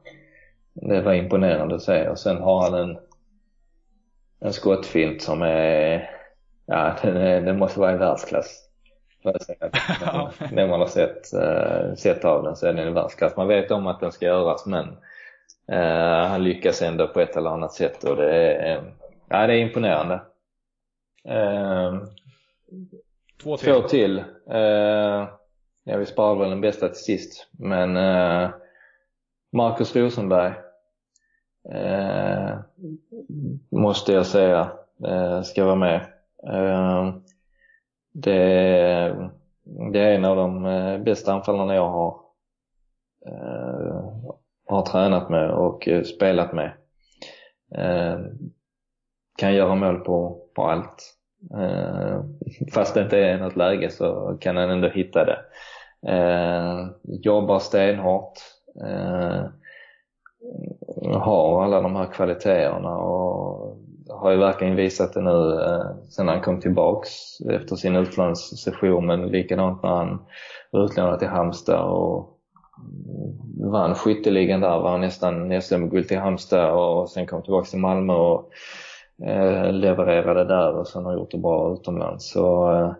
det var imponerande att se. Och sen har han en, en skottfint som är, ja den, är, den måste vara i världsklass. När man har sett, uh, sett av den så är den i världsklass. Man vet om att den ska göras men uh, han lyckas ändå på ett eller annat sätt och det är, uh, ja, det är imponerande. Uh, två till. Två till. Uh, ja, vi sparar väl den bästa till sist. Men uh, Marcus Rosenberg uh, måste jag säga ska vara med. det, det är en av de bästa anfallarna jag har, har tränat med och spelat med kan göra mål på, på allt. Eh, fast det inte är något läge så kan han ändå hitta det. Eh, jobbar stenhårt. Eh, har alla de här kvaliteterna och har ju verkligen visat det nu eh, sen han kom tillbaks efter sin utlandssession men likadant när han var utlånad till Halmstad och vann skytteligan där, var nästan SM-guld till Halmstad och sen kom tillbaks till Malmö och Eh, levererade där och sen har gjort det bra utomlands. Så eh,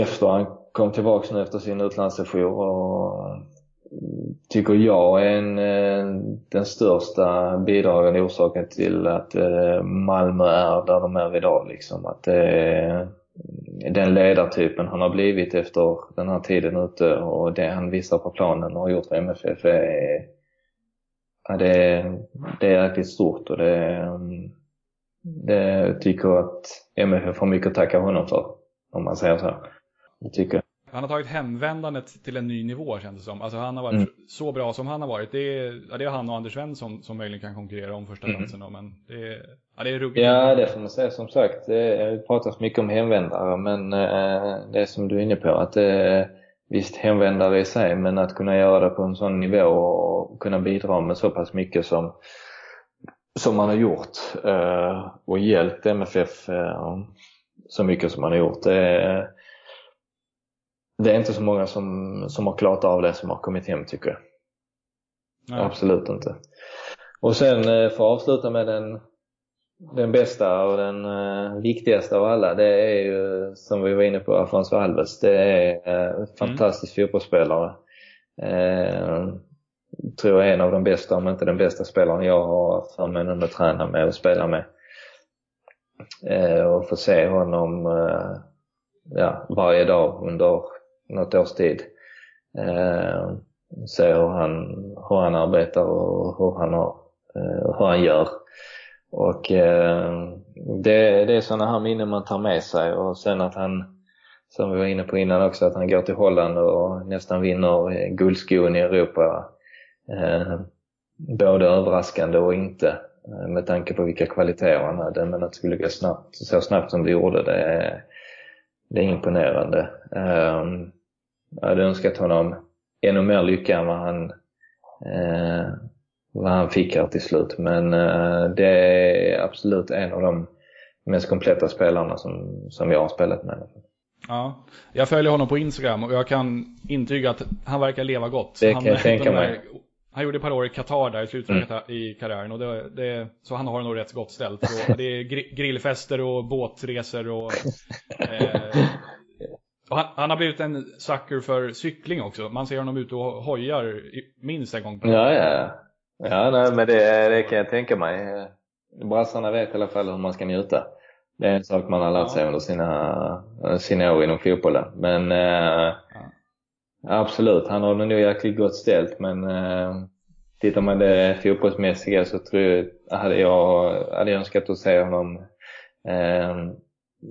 efter han kom tillbaka nu efter sin utlandssejour och eh, tycker jag är en, eh, den största bidragande orsaken till att eh, Malmö är där de är idag. Liksom. Att det den ledartypen han har blivit efter den här tiden ute och det han visar på planen och har gjort för MFF är, ja, det, är, det är riktigt stort och det, mm, det tycker att MFF har mycket att tacka honom för, om man säger så. Jag tycker. Han har tagit hemvändandet till en ny nivå känns det som. Alltså han har varit mm. så bra som han har varit. Det är, ja, det är han och Anders Svensson som möjligen kan konkurrera om första mm. platsen. Men det är, ja, det är ruggigt. Ja, det får man säga. Som sagt, det pratas mycket om hemvändare, men eh, det är som du är inne på, att det visst hemvändare i sig, men att kunna göra det på en sån nivå och kunna bidra med så pass mycket som som man har gjort eh, och hjälpt MFF eh, så mycket som man har gjort. Det är, det är inte så många som, som har klarat av det som har kommit hem tycker jag. Nej. Absolut inte. Och sen eh, för att avsluta med den, den bästa och den viktigaste av alla, det är ju som vi var inne på, Afonso Alves. Det är en fantastisk mm. fotbollsspelare tror jag är en av de bästa, om inte den bästa spelaren jag har förmånen att träna med och spela med. Eh, och få se honom eh, ja, varje dag under något års tid. Eh, se hur han, hur han arbetar och hur han, har, eh, hur han gör. Och eh, det, det är sådana här minnen man tar med sig och sen att han som vi var inne på innan också, att han går till Holland och nästan vinner eh, guldskon i Europa Eh, både överraskande och inte eh, med tanke på vilka kvaliteter han hade. Men att det skulle gå snabbt, så snabbt som det gjorde, det är, det är imponerande. Eh, jag hade önskat honom ännu mer lycka än vad han, eh, vad han fick här till slut. Men eh, det är absolut en av de mest kompletta spelarna som, som jag har spelat med. Ja, jag följer honom på Instagram och jag kan intyga att han verkar leva gott. Det kan jag tänka mig. Han gjorde ett par år i Qatar där i slutet mm. i karriären och det, det, så han har nog rätt gott ställt. Och det är grillfester och båtresor och, eh, och han, han, har blivit en sucker för cykling också. Man ser honom ute och hojar minst en gång per Ja, ja. Ja, nej, men det, det kan jag tänka mig. Brassarna vet i alla fall hur man ska njuta. Det är en sak man har lärt sig under sina, sina år inom fotbollen. Men eh. Absolut, han har nog jäkligt gott ställt men eh, tittar man det fotbollsmässiga så tror jag, hade jag hade önskat att se honom eh,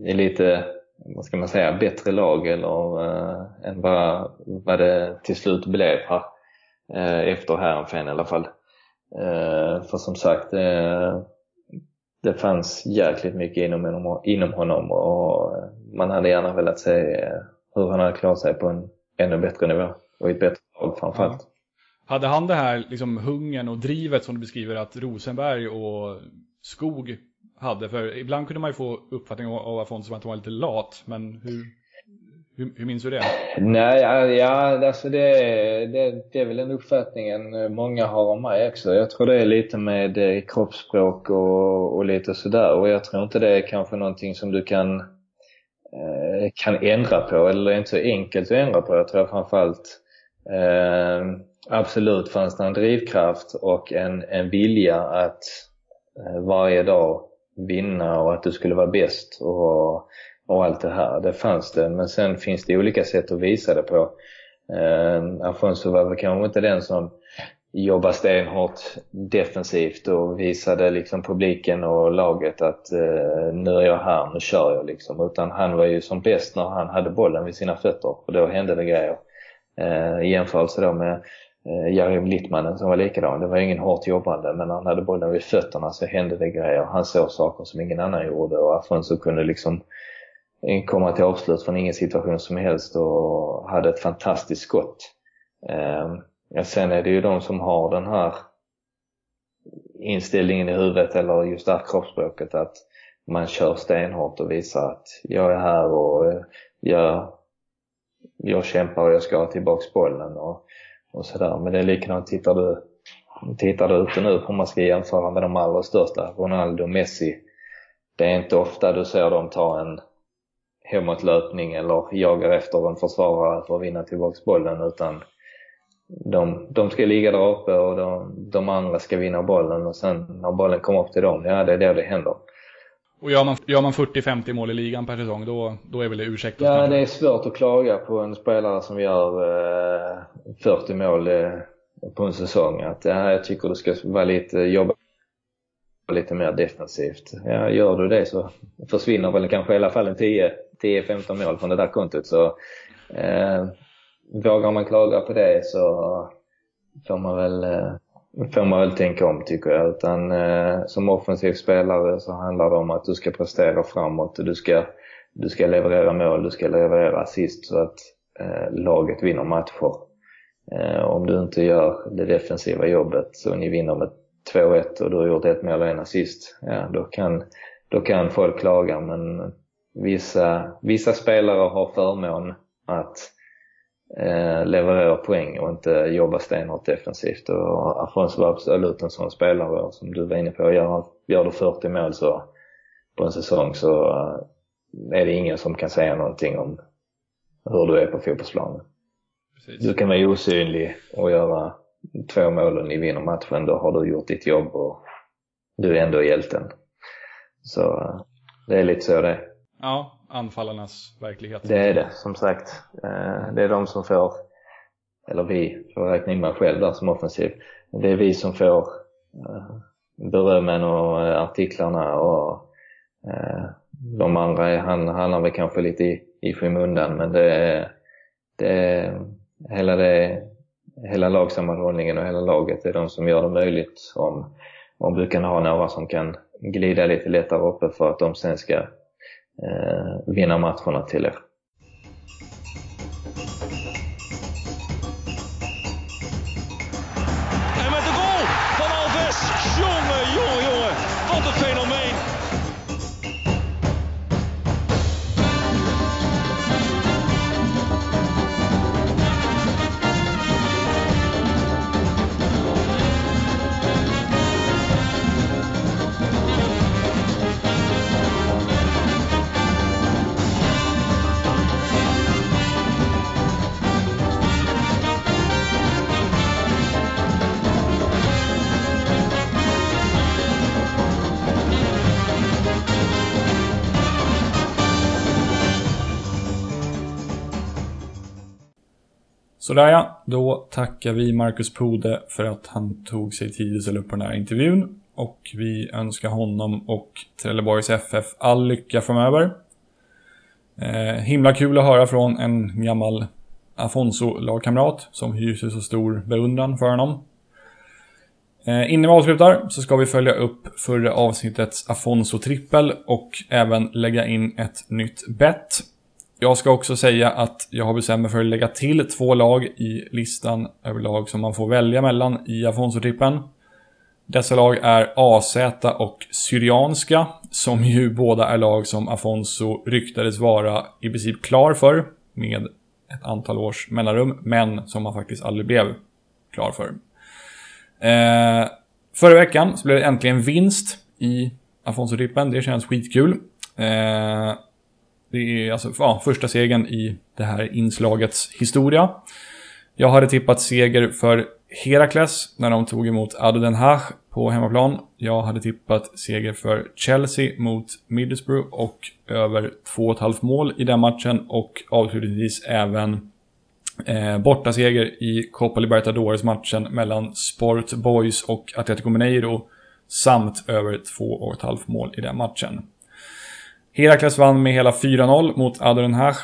i lite, vad ska man säga, bättre lag eller eh, än vad, vad det till slut blev här. eh, efter Härenfen i alla fall. Eh, för som sagt, eh, det fanns jäkligt mycket inom, inom honom och man hade gärna velat se eh, hur han hade klarat sig på en ännu bättre nivå och i ett bättre lag framförallt. Ja. Hade han det här liksom hungern och drivet som du beskriver att Rosenberg och Skog hade? För ibland kunde man ju få uppfattningen av Afonso att han var lite lat, men hur, hur, hur minns du det? Nej, ja, alltså det, det, det är väl den uppfattningen många har om mig också. Jag tror det är lite med eh, kroppsspråk och, och lite sådär. Och jag tror inte det är kanske någonting som du kan, Eh, kan ändra på, eller är inte så enkelt att ändra på. Jag tror framförallt eh, absolut fanns det en drivkraft och en, en vilja att eh, varje dag vinna och att du skulle vara bäst och, och allt det här. Det fanns det, men sen finns det olika sätt att visa det på. Eh, Afonso var väl kanske inte den som jobba stenhårt defensivt och visade liksom publiken och laget att eh, nu är jag här, nu kör jag liksom. Utan han var ju som bäst när han hade bollen vid sina fötter och då hände det grejer. Eh, I jämförelse då med eh, Jarim Littmanen som var likadan. Det var ingen hårt jobbande men när han hade bollen vid fötterna så hände det grejer. Han såg saker som ingen annan gjorde och Afonso kunde liksom eh, komma till avslut från ingen situation som helst och hade ett fantastiskt skott. Eh, ja, sen är det ju de som har den här inställningen i huvudet eller just det här kroppsspråket att man kör stenhårt och visar att jag är här och jag, jag kämpar och jag ska ha tillbaks bollen och och sådär. Men det är likadant, tittar du, tittar du ute nu om man ska jämföra med de allra största, Ronaldo och Messi. Det är inte ofta du ser dem ta en hemåtlöpning eller jagar efter en försvarare för att vinna tillbaks bollen utan de, de ska ligga där uppe och de, de andra ska vinna bollen och sen när bollen kommer upp till dem, ja det är då det händer. Och gör man, gör man 40-50 mål i ligan per säsong, då, då är väl det ursäktat? Ja, det är svårt att klaga på en spelare som gör eh, 40 mål eh, på en säsong. Att, ja, jag tycker du ska vara lite, jobba lite mer defensivt. Ja, gör du det så försvinner väl kanske i alla fall en 10-15 mål från det där kontot. Så eh, vågar man klaga på det så får man väl eh, får man väl tänka om tycker jag. Utan eh, som offensiv spelare så handlar det om att du ska prestera framåt. Du ska, du ska leverera mål, du ska leverera assist så att eh, laget vinner matcher. Eh, om du inte gör det defensiva jobbet så ni vinner med 2-1 och du har gjort ett mål och en assist. Ja, då kan, då kan folk klaga men vissa, vissa spelare har förmån att eh, leverera poäng och inte jobba stenhårt defensivt. Och Afonso var absolut en sån spelare som du var inne på. Gör, gör du 40 mål så, på en säsong så eh, är det ingen som kan säga någonting om hur du är på fotbollsplanen. Precis. Du kan vara osynlig och göra två mål och ni vinner matchen. Då har du gjort ditt jobb och du är ändå hjälten. Så eh, det är lite så det är. Ja, anfallarnas verklighet. Det är det, som sagt. Eh, det är de som får, eller vi, får räkna in mig själv där som offensiv. Det är vi som får eh, berömmen och eh, artiklarna och de andra hamnar väl kanske lite i, i skymundan men det är, det är hela, det, hela lagsammanhållningen och hela laget är de som gör det möjligt om, om du kan ha några som kan glida lite lättare uppe för att de sen ska eh, vinna matcherna till er. Sådär ja, då tackar vi Marcus Pode för att han tog sig tid att ställa upp på den här intervjun. Och vi önskar honom och Trelleborgs FF all lycka framöver. Eh, himla kul att höra från en gammal Afonso-lagkamrat som hyser så stor beundran för honom. Eh, innan vi avslutar så ska vi följa upp förra avsnittets Afonso-trippel och även lägga in ett nytt bet. Jag ska också säga att jag har bestämt mig för att lägga till två lag i listan över lag som man får välja mellan i Afonso-trippen. Dessa lag är AZ och Syrianska, som ju båda är lag som Afonso ryktades vara i princip klar för med ett antal års mellanrum, men som han faktiskt aldrig blev klar för. Eh, förra veckan så blev det äntligen vinst i Afonso-trippen, det känns skitkul. Eh, det är alltså ja, första segern i det här inslagets historia. Jag hade tippat seger för Herakles när de tog emot Ado Den Haag på hemmaplan. Jag hade tippat seger för Chelsea mot Middlesbrough och över 2,5 mål i den matchen och avslutningsvis även eh, bortaseger i Copa Libertadores-matchen mellan Sport Boys och Atletico Mineiro samt över 2,5 mål i den matchen. Herakles vann med hela 4-0 mot Adrenhach.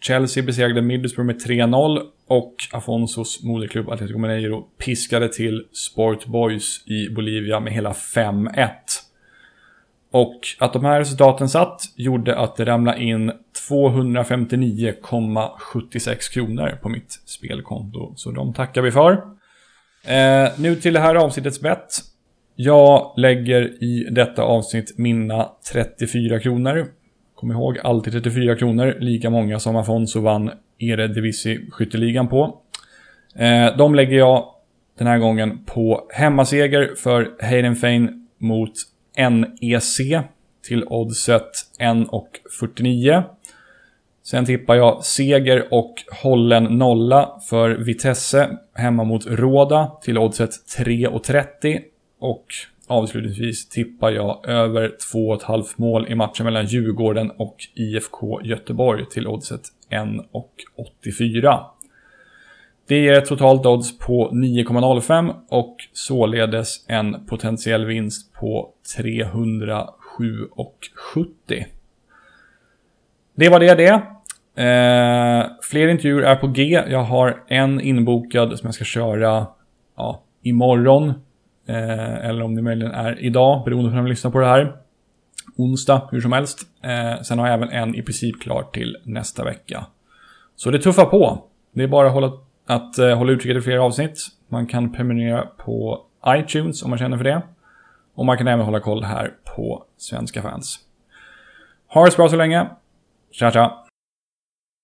Chelsea besegrade Middlesbrough med 3-0 och Afonsos moderklubb Atletico Mineiro piskade till Sport Boys i Bolivia med hela 5-1. Och att de här resultaten satt gjorde att det ramlade in 259,76 kronor på mitt spelkonto. Så de tackar vi för. Eh, nu till det här avsnittets bett. Jag lägger i detta avsnitt mina 34 kronor. Kom ihåg, alltid 34 kronor. Lika många som Afonso vann Eredivisie skytteligan på. Eh, de lägger jag den här gången på hemmaseger för Heidenfein mot NEC till oddset 1,49. Sen tippar jag seger och hållen nolla för Vitesse hemma mot Råda till oddset 3,30. Och avslutningsvis tippar jag över 2,5 mål i matchen mellan Djurgården och IFK Göteborg till oddset 1,84. Det ger ett totalt odds på 9,05 och således en potentiell vinst på 307,70. Det var det det. Eh, fler intervjuer är på G. Jag har en inbokad som jag ska köra ja, imorgon. Eh, eller om det möjligen är idag, beroende på när vi lyssnar på det här. Onsdag, hur som helst. Eh, sen har jag även en i princip klar till nästa vecka. Så det tuffar på. Det är bara att hålla, att, eh, hålla utkik efter fler avsnitt. Man kan prenumerera på iTunes om man känner för det. Och man kan även hålla koll här på svenska fans. Ha det så bra så länge. Tja tja!